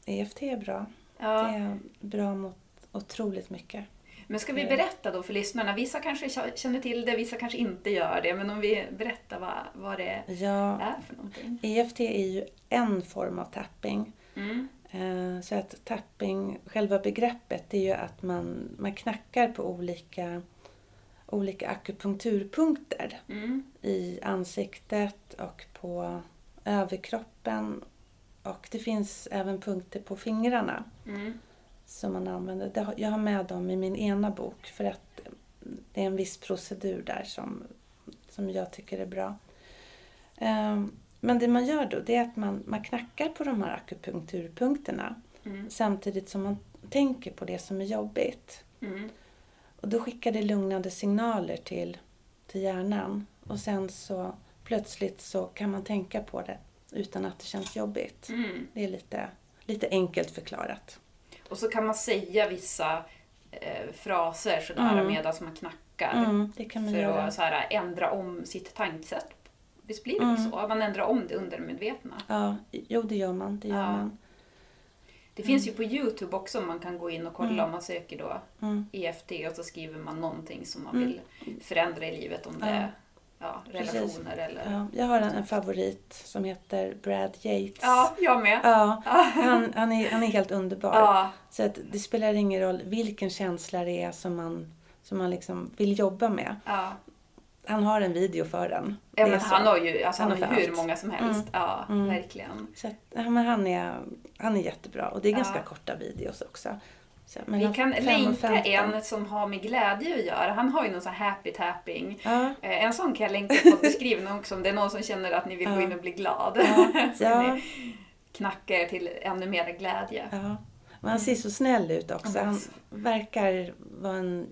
EFT är bra.
Ja.
Det är bra mot otroligt mycket.
Men ska vi
Ja.
berätta då för lyssnarna? Vissa kanske känner till det, vissa kanske inte gör det. Men om vi berättar vad, vad det
Ja,
är för någonting.
EFT är ju en form av tapping.
Mm.
Eh, Så att tapping, själva begreppet, det är ju att man, man knackar på olika, olika akupunkturpunkter
Mm.
i ansiktet och på överkroppen. Och det finns även punkter på fingrarna
Mm.
som man använder. Jag har med dem i min ena bok för att det är en viss procedur där som, som jag tycker är bra. Ehm, Men det man gör då det är att man, man knackar på de här akupunkturpunkterna
Mm.
samtidigt som man tänker på det som är jobbigt.
Mm.
Och då skickar det lugnande signaler till, till hjärnan. Och sen så plötsligt så kan man tänka på det utan att det känns jobbigt.
Mm.
Det är lite, lite enkelt förklarat.
Och så kan man säga vissa eh, fraser sådär
Mm.
medan man knackar.
Mm, det kan man
för
göra.
att så här, ändra om sitt tankesätt. Visst blir det
Mm.
så? Man ändrar om det undermedvetna.
Ja, jo det gör man. Det gör
Ja.
man.
Det finns ju på Youtube också man kan gå in och kolla
Mm.
om man söker då
Mm.
EFT och så skriver man någonting som man
Mm.
vill förändra i livet. Om det
Ja. Precis.
relationer eller...
Ja, jag har en, en favorit som heter Brad Yates.
Ja, jag med.
Ja, han, han, är, han är helt underbar.
Ja,
Så att det spelar ingen roll vilken känsla det är som man, som man liksom vill jobba med.
ja.
Han har en video för den.
ja men
så.
han har ju alltså, han
Han
har hur
allt.
många som helst.
Mm.
Ja,
Mm.
verkligen.
Så att, ja, men han, är, han är jättebra och det är ganska korta videos också.
Vi kan länka
15.
en som har med glädje att göra. Han har ju någon sån happy tapping.
Ja,
Eh, En sån kan jag länka på beskrivningen också om det är någon som känner att ni vill gå
Ja.
in och bli glad.
Ja, [laughs]
så
ja.
ni knackar er till ännu mer glädje.
ja. Men han ser så snäll ut också. Han verkar vara en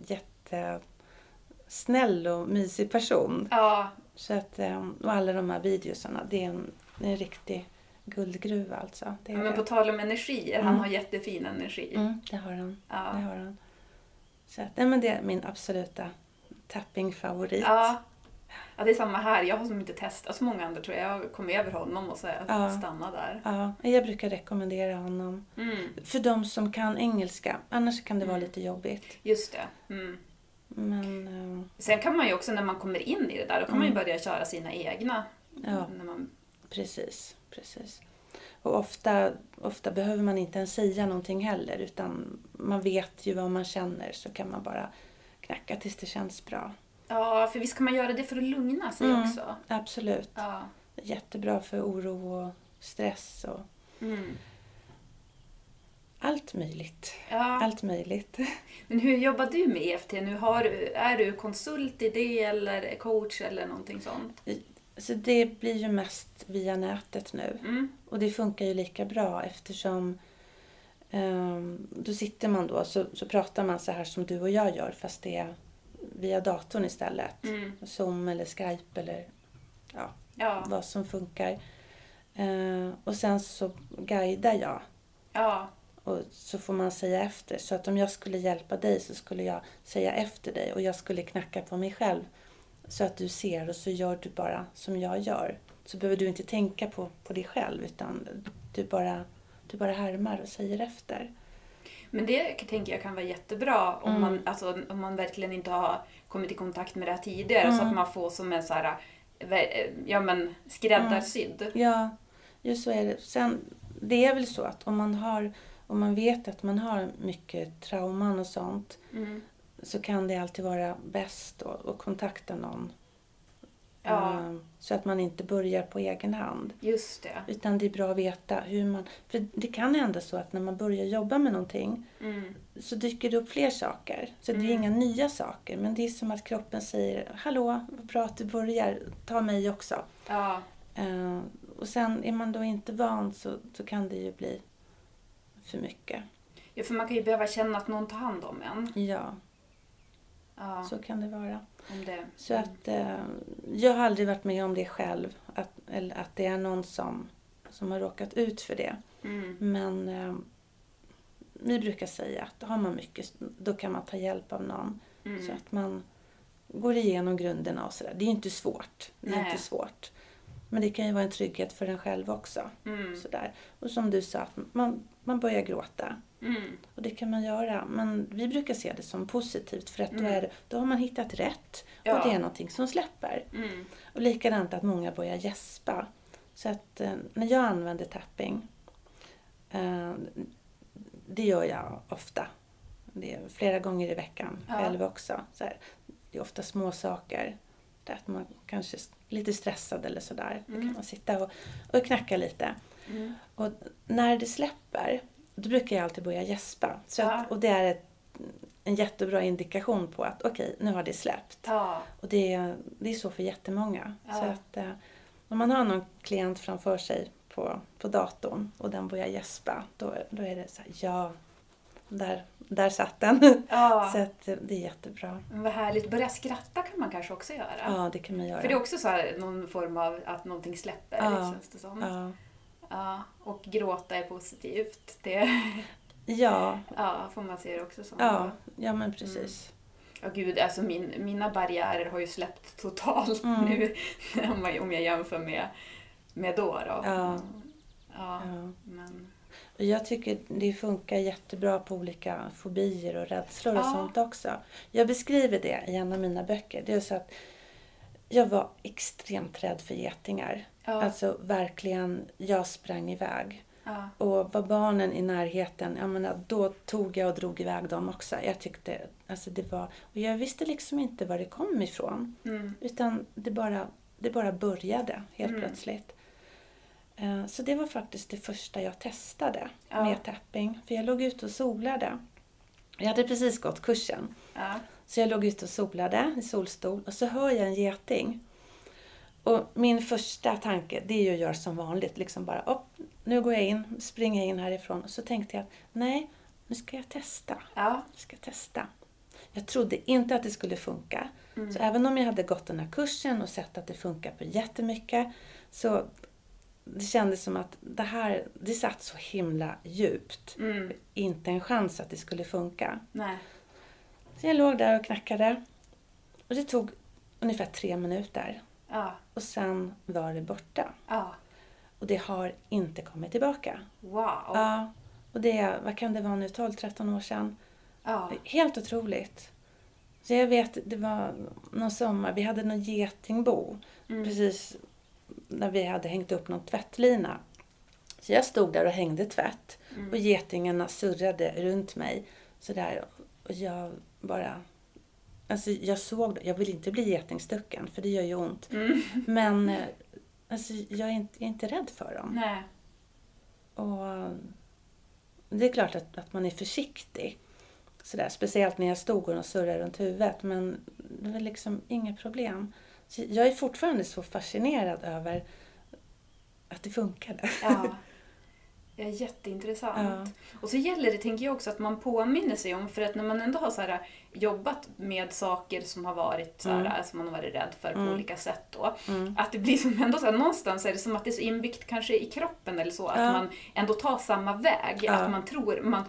jättesnäll och mysig person.
Ja,
Så att, eh, och alla de här videosarna, det är en, en riktig guldgruva alltså. Det är
men
det.
på tal om energier, han
Mm.
har jättefin energi.
Mm, det har han. Det
Ja.
har han. Så att, nej, men det är min absoluta tapping-favorit.
Ja. ja, det är samma här. Jag har som inte testat så många andra tror jag. Jag kom över honom och så
Ja.
stannat där.
Ja, jag brukar rekommendera honom.
Mm,
För de som kan engelska. Annars kan det vara
Mm.
lite jobbigt.
just det. Mm.
Men eh,
Sen kan man ju också när man kommer in i det där, då kan man ju
Mm.
börja köra sina egna.
Ja.
När man,
precis, precis. Och ofta, ofta behöver man inte ens säga någonting heller. Utan man vet ju vad man känner. Så kan man bara knacka tills det känns bra.
ja, för visst kan man göra det för att lugna sig
Mm.
också.
Absolut.
Ja.
Jättebra för oro och stress och
Mm.
allt möjligt.
Ja.
Allt möjligt. [laughs]
Men hur jobbar du med EFT nu? Har, är du konsult i det eller coach eller någonting sånt?
Så det blir ju mest via nätet nu.
Mm.
Och det funkar ju lika bra eftersom um, då sitter man då så, så pratar man så här som du och jag gör fast det är via datorn istället.
Mm.
Zoom eller Skype eller ja,
Ja.
vad som funkar. Eh, och sen så guidar jag
ja.
och så får man säga efter. Så att om jag skulle hjälpa dig så skulle jag säga efter dig och jag skulle knacka på mig själv. Så att du ser och så gör du bara som jag gör. Så behöver du inte tänka på, på dig själv utan du bara, du bara härmar och säger efter.
Men det tänker jag kan vara jättebra om,
Mm.
man, alltså, om man verkligen inte har kommit i kontakt med det här tidigare. Så
Mm.
att man får som en så här, ja, men skräddarsydd.
Ja, just så är det. Sen, det är väl så att om man, har, om man vet att man har mycket trauman och sånt
Mm.
Så kan det alltid vara bäst att, kontakta någon
Ja.
Eh, Så att man inte börjar på egen hand.
Just det.
Utan det är bra att veta hur man... För det kan hända så att när man börjar jobba med någonting
Mm.
så dyker det upp fler saker. Så det är inga nya saker. Men det är som att kroppen säger Hallå, vad bra att du börjar. Ta mig också.
Ja.
Eh, och sen är man då inte van så, så kan det ju bli för mycket.
ja, för man kan ju behöva känna att någon tar hand om en.
Ja,
Ja,
så kan det vara.
det.
Så att eh, jag har aldrig varit med om det själv. Att, eller att det är någon som, som har råkat ut för det.
Mm.
Men eh, vi brukar säga att har man mycket, då kan man ta hjälp av någon.
Mm.
Så att man går igenom grunderna och sådär. Det är inte svårt. Det är
Nej.
inte svårt. Men det kan ju vara en trygghet för en själv också.
Mm.
Sådär. Och som du sa, att man, man börjar gråta.
Mm.
Och det kan man göra. Men vi brukar se det som positivt för att då,
Mm.
är, det- då har man hittat rätt.
Ja.
Och det är någonting som släpper.
Mm.
Och likadant att många börjar gäspa. Så att eh, när jag använder tapping, eh, det gör jag ofta. Det är flera gånger i veckan
Ja.
själv också. Så här, det är ofta små saker. Det är att man kanske är lite stressad eller sådär. Då kan
Mm.
man sitta och, och knacka lite.
Mm.
Och när det släpper, då brukar jag alltid börja gäspa. Så
Ja.
att, och det är ett, en jättebra indikation på att okej, nu har det släppt.
Ja.
Och det är, det är så för jättemånga.
Ja.
Så att, eh, om man har någon klient framför sig på, på datorn och den börjar gäspa, då, då är det så här, ja, där, där satt den. [laughs]
Ja. [laughs]
så att, eh, det är jättebra.
Men vad härligt. Börja skratta kan man kanske också göra.
Ja, det kan man göra.
För det är också så här, någon form av att någonting släpper,
Ja.
känns det som.
ja.
Ja, och gråta är positivt. Det
Ja, [laughs]
ja, får man se det också som.
ja, ja, men precis.
Ja, gud, alltså min, mina barriärer har ju släppt totalt
Mm.
nu [laughs] om jag, jämför med, med då. då.
Ja.
Ja,
Ja.
men...
Jag tycker det funkar jättebra på olika fobier och rädslor och
Ja.
sånt också. Jag beskriver det i en av mina böcker. Det är så att jag var extremt rädd för getingar.
Ja,
Alltså verkligen, jag sprang iväg.
ja,
Och var barnen i närheten, jag menar, då tog jag och drog iväg dem också. Jag tyckte, alltså det var, och jag visste liksom inte var det kom ifrån.
mm,
Utan det bara, det bara började helt
Mm.
plötsligt. Eh, Så det var faktiskt det första jag testade
Ja.
med tapping. För jag låg ute och solade. Jag hade precis gått kursen.
ja,
Så jag låg ute och solade i solstol och så hör jag en geting. Och min första tanke det är ju att göra som vanligt. Liksom bara, upp, nu går jag in, springer jag in härifrån. Och så tänkte jag, nej, nu ska jag testa.
ja,
Jag ska testa. Jag trodde inte att det skulle funka.
Mm.
Så även om jag hade gått den här kursen och sett att det funkar på jättemycket så det kändes som att det här, det satt så himla djupt.
mm,
Inte en chans att det skulle funka.
nej,
Så jag låg där och knackade. Och det tog ungefär tre minuter.
ja,
Och sen var det borta.
ja,
Och det har inte kommit tillbaka.
wow,
Ja, och det vad kan det vara nu, 12-13 år sedan.
ja,
Helt otroligt. Så jag vet, det var någon sommar, vi hade någon getingbo
mm,
precis när vi hade hängt upp någon tvättlina. Så jag stod där och hängde tvätt
mm,
och getingarna surrade runt mig sådär. Och jag bara... Alltså jag såg. Jag vill inte bli getingstucken för det gör ju ont.
mm,
Men eh, alltså, jag, är inte, jag är inte rädd för dem.
nej,
Och det är klart att, att man är försiktig. Sådär, speciellt när jag stod och de surrade runt huvudet. Men det var liksom inga problem. Så jag är fortfarande så fascinerad över att det funkade.
ja. [laughs] Ja, jätteintressant.
Ja.
Och så gäller det, tänker jag också, att man påminner sig om, för att när man ändå har så här, jobbat med saker som har varit så här,
Mm.
som man har varit rädd för på
Mm.
olika sätt då,
Mm.
att det blir som ändå så här, någonstans är det som att det är så inbyggt kanske i kroppen eller så, att
Ja.
man ändå tar samma väg. Att man tror, man,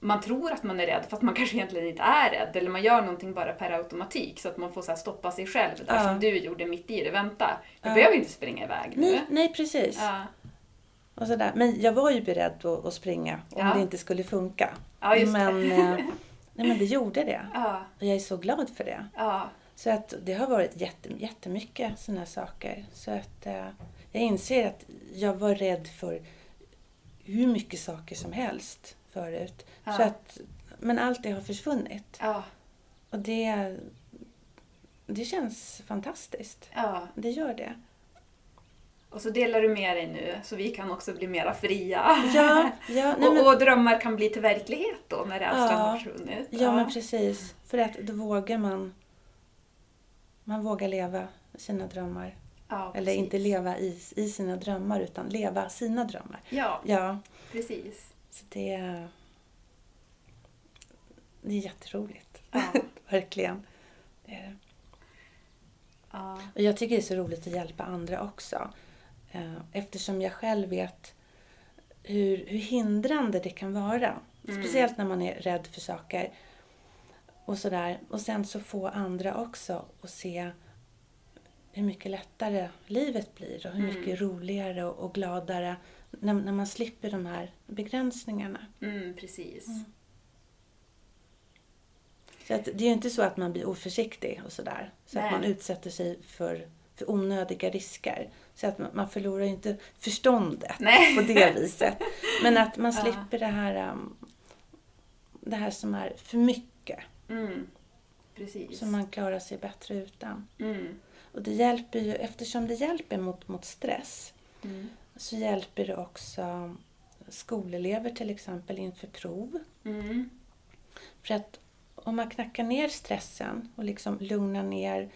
man tror att man är rädd fast man [laughs] kanske egentligen inte är rädd. Eller man gör någonting bara per automatik så att man får så stoppa sig själv där
Ja.
som du gjorde mitt i det. Vänta, jag
Ja.
behöver inte springa iväg nu.
Nej, nej, precis.
Ja.
Och sådär. Men jag var ju beredd att, att springa om
Ja.
det inte skulle funka.
Ja,
men,
det.
eh, nej, men det gjorde det.
Ja,
Och jag är så glad för det. Så att det har varit jätte, jättemycket sådana saker. Så att eh, jag inser att jag var rädd för hur mycket saker som helst förut. Så att, men allt det har försvunnit. Och det, det känns fantastiskt. Det gör det.
Och så delar du med dig nu så vi kan också bli mera fria.
Ja, ja, [laughs]
och,
men,
och drömmar kan bli till verklighet då när rädslan
Ja.
har försvunnit.
ja, men precis. För att då vågar man man vågar leva sina drömmar.
Ja,
Eller inte leva i, i sina drömmar utan leva sina drömmar.
Ja,
Ja,
precis.
så det är, det är jätteroligt.
Ja. [laughs]
Verkligen. Det är det.
Ja.
Och jag tycker det är så roligt att hjälpa andra också. Eh, Eftersom jag själv vet hur, hur hindrande det kan vara.
Mm.
Speciellt när man är rädd för saker. Och sådär. Och sen så få andra också att se hur mycket lättare livet blir och hur
Mm.
mycket roligare och, och gladare när, när man slipper de här begränsningarna.
Mm, precis.
Så att det är ju inte så att man blir oförsiktig och sådär. Så
Nej.
att man utsätter sig för, för onödiga risker. Så att man, förlorar ju inte förståndet
Nej. [laughs]
på det viset. Men att man [laughs]
Ja.
slipper det här um, det här som är för mycket.
Mm, precis.
Så man klarar sig bättre utan.
Mm,
Och det hjälper ju, eftersom det hjälper mot, mot stress
mm,
så hjälper det också skolelever till exempel inför prov.
mm,
För att om man knackar ner stressen och liksom lugnar ner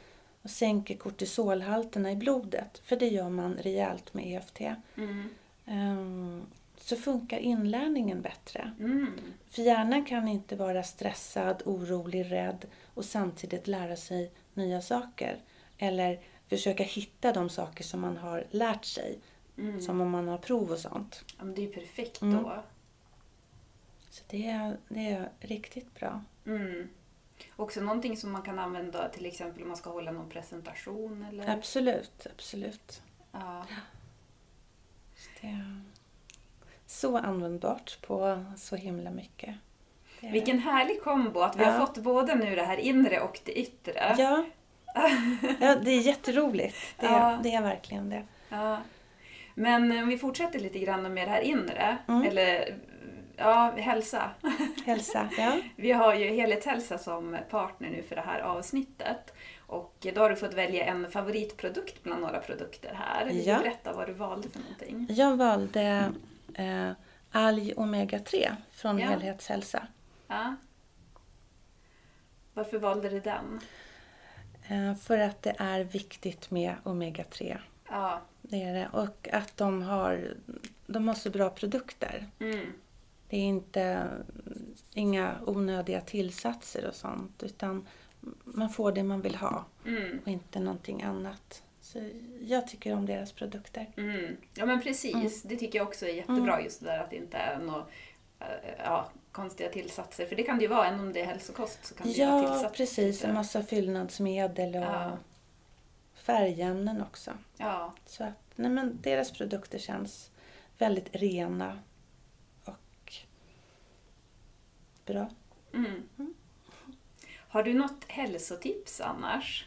och sänker kortisolhalterna i blodet, för det gör man rejält med EFT,
mm,
ehm, så funkar inlärningen bättre.
mm.
För hjärnan kan inte vara stressad, orolig, rädd och samtidigt lära sig nya saker. Eller försöka hitta de saker som man har lärt sig,
Mm.
som om man har prov och sånt.
Ja, men det är ju perfekt
Mm.
då.
Så det är, det är riktigt bra.
Mm. Också någonting som man kan använda till exempel om man ska hålla någon presentation eller...
Absolut, absolut.
Ja.
Det är så användbart på så himla mycket.
Vilken härlig kombo att vi
Ja.
har fått både nu det här inre och det yttre.
Ja. [laughs] ja, det är jätteroligt. Det är,
Ja.
det är verkligen det.
Ja. Men om vi fortsätter lite grann med det här inre,
Mm.
eller ja, hälsa. [laughs]
Hälsa, ja.
Vi har ju Helhetshälsa som partner nu för det här avsnittet. Och då har du fått välja en favoritprodukt bland några produkter här.
Ja.
du berätta vad du valde för någonting?
Jag valde eh, alg omega 3 från
Ja.
Helhetshälsa.
Ja. Varför valde du den?
Eh, för att det är viktigt med omega 3.
Ja.
Det är det. Och att de har, de har så bra produkter.
Mm.
Det är inte inga onödiga tillsatser och sånt. Utan man får det man vill ha
Mm.
och inte någonting annat. Så jag tycker om deras produkter.
Mm. Ja men precis, det tycker jag också är jättebra just det där att det inte är några ja, konstiga tillsatser. För det kan det ju vara, även om det är hälsokost så kan det
Ja,
tillsatt.
precis. En massa fyllnadsmedel och
Ja.
färgämnen också.
Ja,
Så att, nej men deras produkter känns väldigt rena och bra.
mm. Har du något hälsotips annars?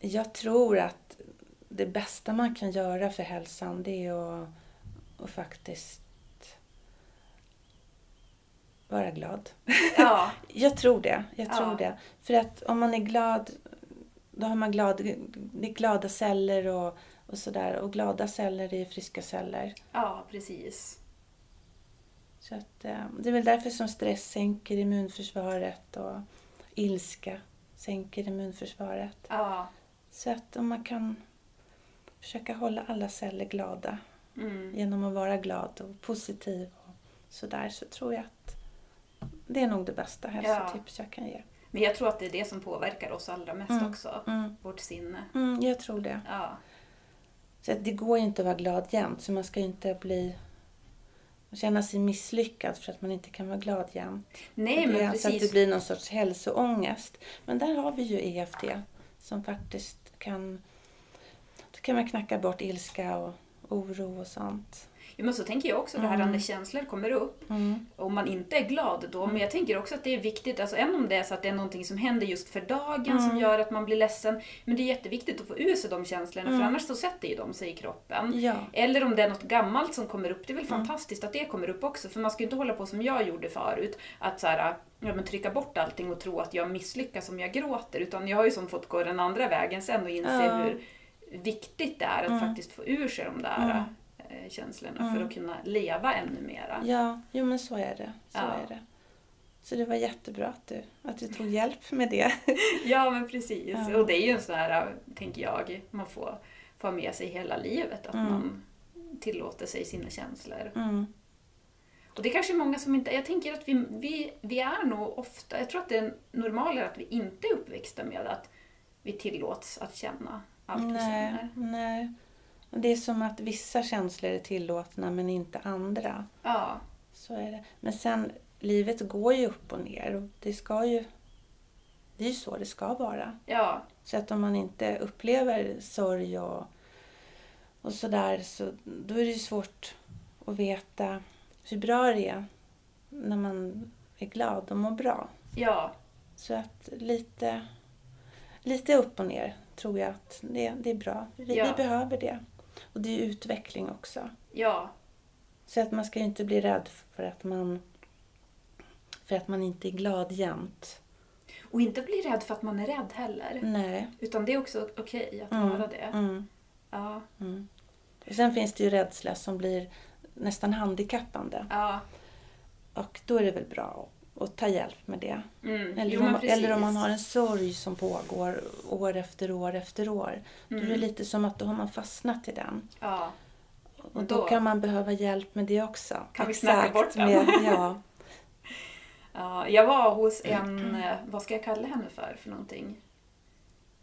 Jag tror att det bästa man kan göra för hälsan det är att, att faktiskt vara glad.
Ja, [laughs]
Jag tror det. Jag
Ja.
tror det. För att om man är glad, då har man glad, det är glada celler och, och sådär. Och glada celler är friska celler.
ja precis.
Så att, eh, det är väl därför som stress sänker immunförsvaret och ilska sänker immunförsvaret.
Ja,
Så att om man kan försöka hålla alla celler glada
mm.
genom att vara glad och positiv och sådär så tror jag att det är nog det bästa hälsotips jag kan ge.
Men jag tror att det är det som påverkar oss allra mest
Mm.
också.
Mm.
Vårt sinne.
Mm, jag tror det.
Ja,
Så det går ju inte att vara glad jämt så man ska inte bli känna sig misslyckad för att man inte kan vara glad jämt.
nej men
Så att det
precis.
blir någon sorts hälsoångest. Men där har vi ju EFT som faktiskt kan... Då kan man knacka bort ilska och oro och sånt.
Ja, men så tänker jag också det här när känslor kommer upp.
Mm.
Om man inte är glad då. Men jag tänker också att det är viktigt, alltså än om det är så att det är någonting som händer just för dagen som gör att man blir ledsen. Men det är jätteviktigt att få ur sig de känslorna för annars så sätter ju de sig i kroppen.
Ja.
Eller om det är något gammalt som kommer upp, det är väl fantastiskt att det kommer upp också. För man ska ju inte hålla på som jag gjorde förut, att så här, ja, men trycka bort allting och tro att jag misslyckas om jag gråter. Utan jag har ju som fått gå den andra vägen sen och inse hur viktigt det är att faktiskt få ur sig de där eh, känslorna för att kunna leva ännu mera.
Ja, jo men så är det. Så
Ja.
är det. Så det var jättebra att du, att du tog hjälp med det. [laughs]
Ja, men precis.
Ja.
Och det är ju en sån här, tänker jag, man får få ha med sig hela livet. Att
Mm.
man tillåter sig sina känslor.
Mm.
Och det är kanske många som inte... Jag tänker att vi, vi, vi är nog ofta... Jag tror att det är normalare att vi inte är uppväxta med att vi tillåts att känna allt vi känner.
nej. Det är som att vissa känslor är tillåtna men inte andra.
Ja,
Så är det. Men sen, livet går ju upp och ner och det ska ju... Det är ju så det ska vara.
ja,
Så att om man inte upplever sorg och, och sådär så då är det ju svårt att veta hur bra det är när man är glad och mår bra.
ja,
Så att lite, lite upp och ner tror jag att det, det är bra. Vi,
Ja.
vi behöver det. Och det är utveckling också.
ja,
Så att man ska ju inte bli rädd för att man, för att man inte är glad jämt.
Och inte bli rädd för att man är rädd heller.
Nej.
Utan det är också okej att
Mm,
vara det.
Mm.
Ja,
Mm. Och sen finns det ju rädsla som blir nästan handikappande.
ja.
Och då är det väl bra att ta hjälp med det.
Mm.
Eller,
jo,
om, eller om man har en sorg som pågår år efter år efter år. Då är det
Mm.
lite som att då har man fastnat i den.
Ja,
Och då,
Då-
kan man behöva hjälp med det också.
Kan vi snacka bort den?
med, [laughs] ja.
Ja, jag var hos en, eh, vad ska jag kalla henne för, för någonting?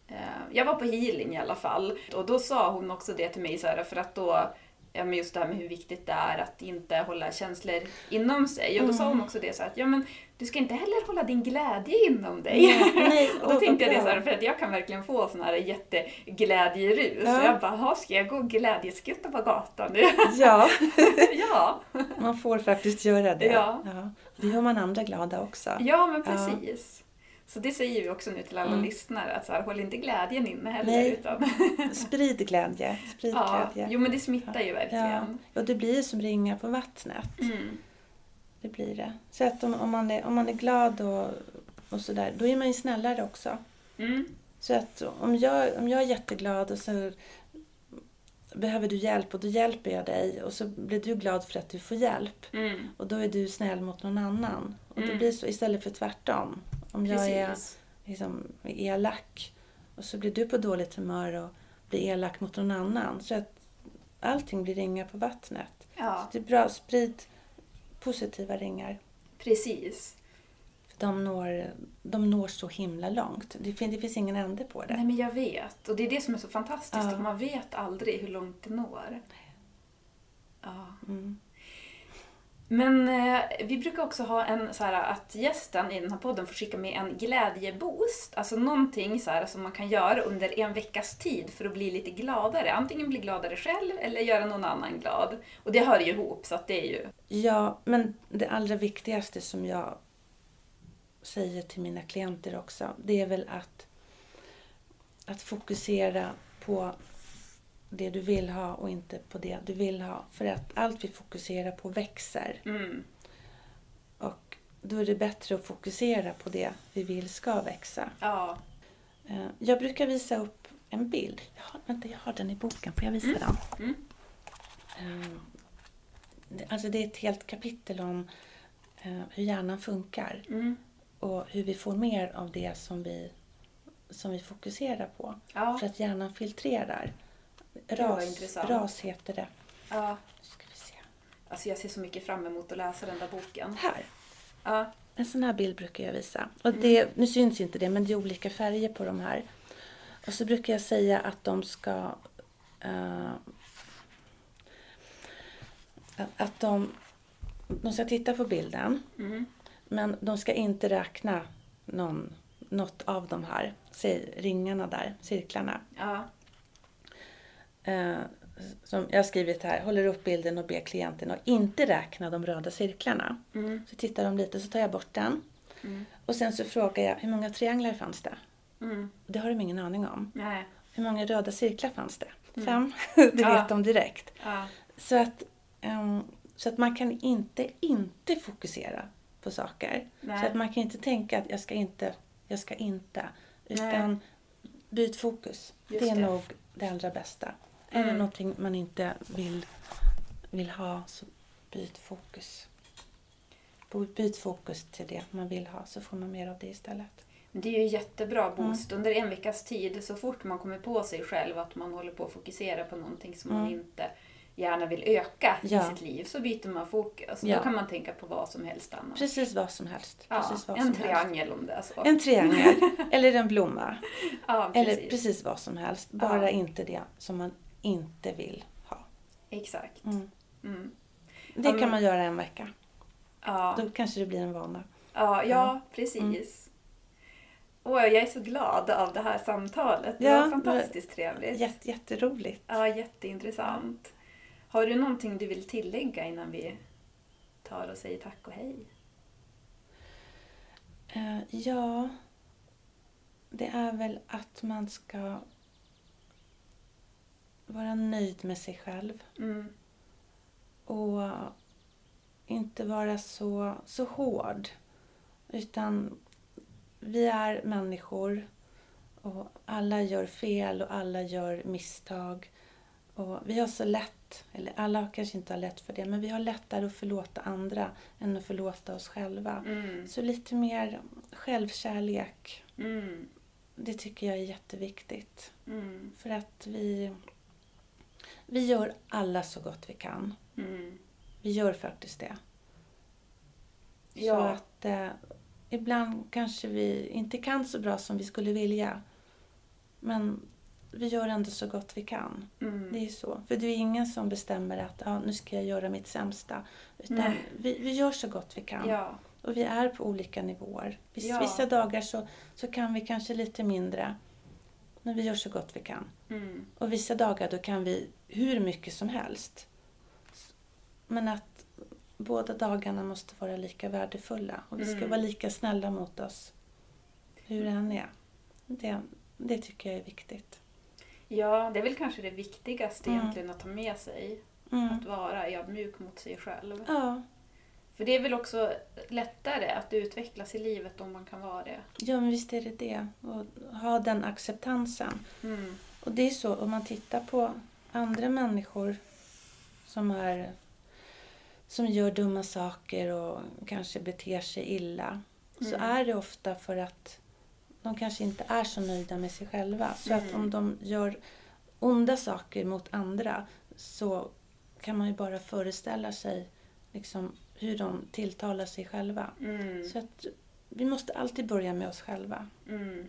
Eh, Jag var på healing i alla fall. Och då sa hon också det till mig, så här, för att då, ja, men just det här med hur viktigt det är att inte hålla känslor inom sig. Och då sa
Mm.
hon också det så att ja men du ska inte heller hålla din glädje inom dig.
Nej, nej, [laughs]
och då tänkte jag det så här, för att jag kan verkligen få sån här jätteglädjerus.
Ja.
Och jag bara, "Jaha, ska jag gå glädjeskutta på gatan nu? [laughs]
ja, [laughs]
ja.
man får faktiskt göra det.
Ja.
Det gör man andra glada också.
Ja, men
Ja.
Så det säger vi också nu till alla
Mm.
lyssnare, att så här, håll inte glädjen inne heller.
Nej.
Utan, [laughs]
Sprid glädje. Sprid
ja,
glädje.
jo men det smittar ju
Ja.
verkligen.
ja, det blir som ringar på vattnet.
Mm.
Det blir det. Så att om, om, man, är, om man är glad och, och sådär, då är man ju snällare också.
Mm.
Så att om jag, om jag är jätteglad och så behöver du hjälp och då hjälper jag dig och så blir du glad för att du får hjälp.
Mm.
Och då är du snäll mot någon annan. Och det
Mm.
blir så istället för tvärtom. Om jag är
Precis.
liksom, elak och så blir du på dåligt humör och blir elak mot någon annan. Så att allting blir ringar på vattnet.
Ja,
Det är bra, sprid positiva ringar.
precis.
För de når, de når så himla långt. Det finns, det finns ingen ände på det.
Nej men jag vet. Och det är det som är så fantastiskt,
Ja.
att man vet aldrig hur långt det når. Ja.
Mm.
Men eh, vi brukar också ha en så här att gästen i den här podden får skicka med en glädjeboost. Alltså någonting så här som man kan göra under en veckas tid för att bli lite gladare. Antingen bli gladare själv eller göra någon annan glad. Och det hör ju ihop så att det är ju...
Ja, men det allra viktigaste som jag säger till mina klienter också, det är väl att, att fokusera på det du vill ha och inte på det du vill ha. För att allt vi fokuserar på växer.
Mm,
Och då är det bättre att fokusera på det vi vill ska växa.
ja.
Eh, Jag brukar visa upp en bild. Jag har, vänta, jag har den i boken. Får jag visa
Mm.
den?
Mm.
Eh, Alltså det är ett helt kapitel om eh, hur hjärnan funkar
Mm,
och hur vi får mer av det som vi, som vi fokuserar på.
ja.
För att hjärnan filtrerar. Ras, ras heter det.
ja.
Ska vi se.
Alltså jag ser så mycket fram emot att läsa den där boken.
Här.
Ja.
En sån här bild brukar jag visa. Och det, nu syns inte det, men det är olika färger på de här. Och så brukar jag säga att de ska... eh, att de, de ska titta på bilden,
Mm.
men de ska inte räkna någon, något av de här säg, ringarna där, cirklarna.
Ja.
Eh, som jag har skrivit här, håller upp bilden och ber klienten att inte räkna de röda cirklarna.
Mm.
Så tittar de lite, så tar jag bort den.
Mm.
Och sen så frågar jag, hur många trianglar fanns det?
Mm.
Det har de ingen aning om.
Nej.
Hur många röda cirklar fanns det?
Mm.
Fem. [laughs] Det
Ja.
vet de direkt.
Ja.
Så att, ehm, så att man kan inte inte fokusera på saker.
Nej.
Så att man kan inte tänka att jag ska inte, jag ska inte. Utan byt fokus.
Just
det är
det.
nog det allra bästa. Är det
Mm.
någonting man inte vill, vill ha så byt fokus. Byt fokus till det man vill ha så får man mer av det istället.
Det är ju jättebra
Mm.
boost under en veckas tid. Så fort man kommer på sig själv att man håller på att fokusera på någonting som man
Mm.
inte gärna vill öka
Ja.
i sitt liv så byter man fokus.
Ja.
Då kan man tänka på vad som helst annat.
Precis vad som helst.
ja,
Precis vad
en
som helst.
triangel om det är så.
En triangel [laughs] eller en blomma.
ja, precis.
Eller precis vad som helst. Bara inte det som man inte vill ha.
Exakt.
Mm.
Mm.
Det kan man göra en vecka.
Ja.
Då kanske det blir en vana.
Ja, ja, precis. Åh, jag är så glad av det här samtalet. Det
Ja,
var fantastiskt trevligt.
Jätte, jätteroligt.
Ja, jätteintressant. Har du någonting du vill tillägga innan vi tar och säger tack och hej?
Eh, ja, det är väl att man ska vara nöjd med sig själv
Mm.
och inte vara så, så hård. Utan vi är människor och alla gör fel och alla gör misstag. Och vi har så lätt, eller alla kanske inte har lätt för det, men vi har lättare att förlåta andra än att förlåta oss själva.
Mm.
Så lite mer självkärlek,
Mm.
det tycker jag är jätteviktigt.
Mm.
För att vi, vi gör alla så gott vi kan.
Mm.
Vi gör faktiskt det. Så
Ja.
att eh, ibland kanske vi inte kan så bra som vi skulle vilja. Men vi gör ändå så gott vi kan.
Mm.
Det är så. För det är ingen som bestämmer att ja, nu ska jag göra mitt sämsta. Utan
Nej.
vi, vi gör så gott vi kan.
Ja.
Och vi är på olika nivåer. Viss,
Ja.
Vissa dagar så, så kan vi kanske lite mindre. Men vi gör så gott vi kan.
Mm.
Och vissa dagar då kan vi hur mycket som helst. Men att båda dagarna måste vara lika värdefulla. Och vi ska
Mm.
vara lika snälla mot oss. Hur det än är. Det, det tycker jag är viktigt.
ja, det är väl kanske det viktigaste
Mm.
egentligen att ta med sig.
Mm.
Att vara ödmjuk mot sig själv.
Ja.
För det är väl också lättare att utvecklas i livet om man kan vara det.
ja, men visst är det det. Och ha den acceptansen.
Mm.
Och det är så om man tittar på andra människor som är som gör dumma saker och kanske beter sig illa. Så
Mm.
är det ofta för att de kanske inte är så nöjda med sig själva. Så att
Mm.
om de gör onda saker mot andra så kan man ju bara föreställa sig liksom, hur de tilltalar sig själva.
Mm.
Så att vi måste alltid börja med oss själva.
Mm.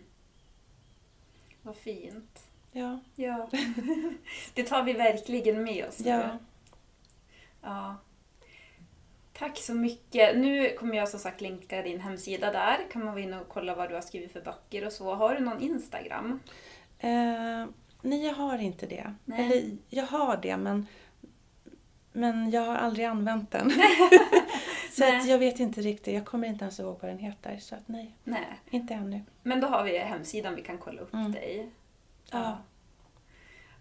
Vad fint.
Ja,
Ja. [laughs] det tar vi verkligen med oss nu.
ja.
Ja. Tack så mycket. Nu kommer jag som sagt länka din hemsida där. Kan man gå in och kolla vad du har skrivit för böcker och så. Har du någon Instagram?
Eh, nej, jag har inte det.
Nej.
Eller jag har det, men, men jag har aldrig använt den. [laughs] så
Nej.
att jag vet inte riktigt. Jag kommer inte ens ihåg vad den heter. Så att nej,
Nej.
inte ännu.
Men då har vi hemsidan vi kan kolla upp
Mm.
dig.
Ja.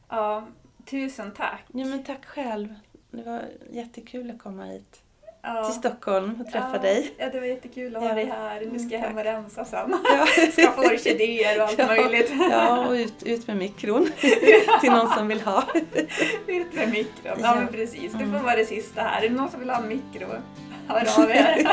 Ja, tusen tack.
ja, men tack själv. Det var jättekul att komma hit
Ja.
till Stockholm och träffa
ja.
dig.
Ja, det var jättekul att ha dig här. Nu ska jag hem och rensa sen.
Ja. [laughs]
Skaffa orkidéer och allt [laughs]
Ja.
möjligt.
Ja, och ut, ut med mikron [laughs] till någon som vill ha.
Ut med mikron. Ja,
Ja.
men precis. Du får
Mm.
vara det sista här. Är det någon som vill ha en mikro? Hör av er.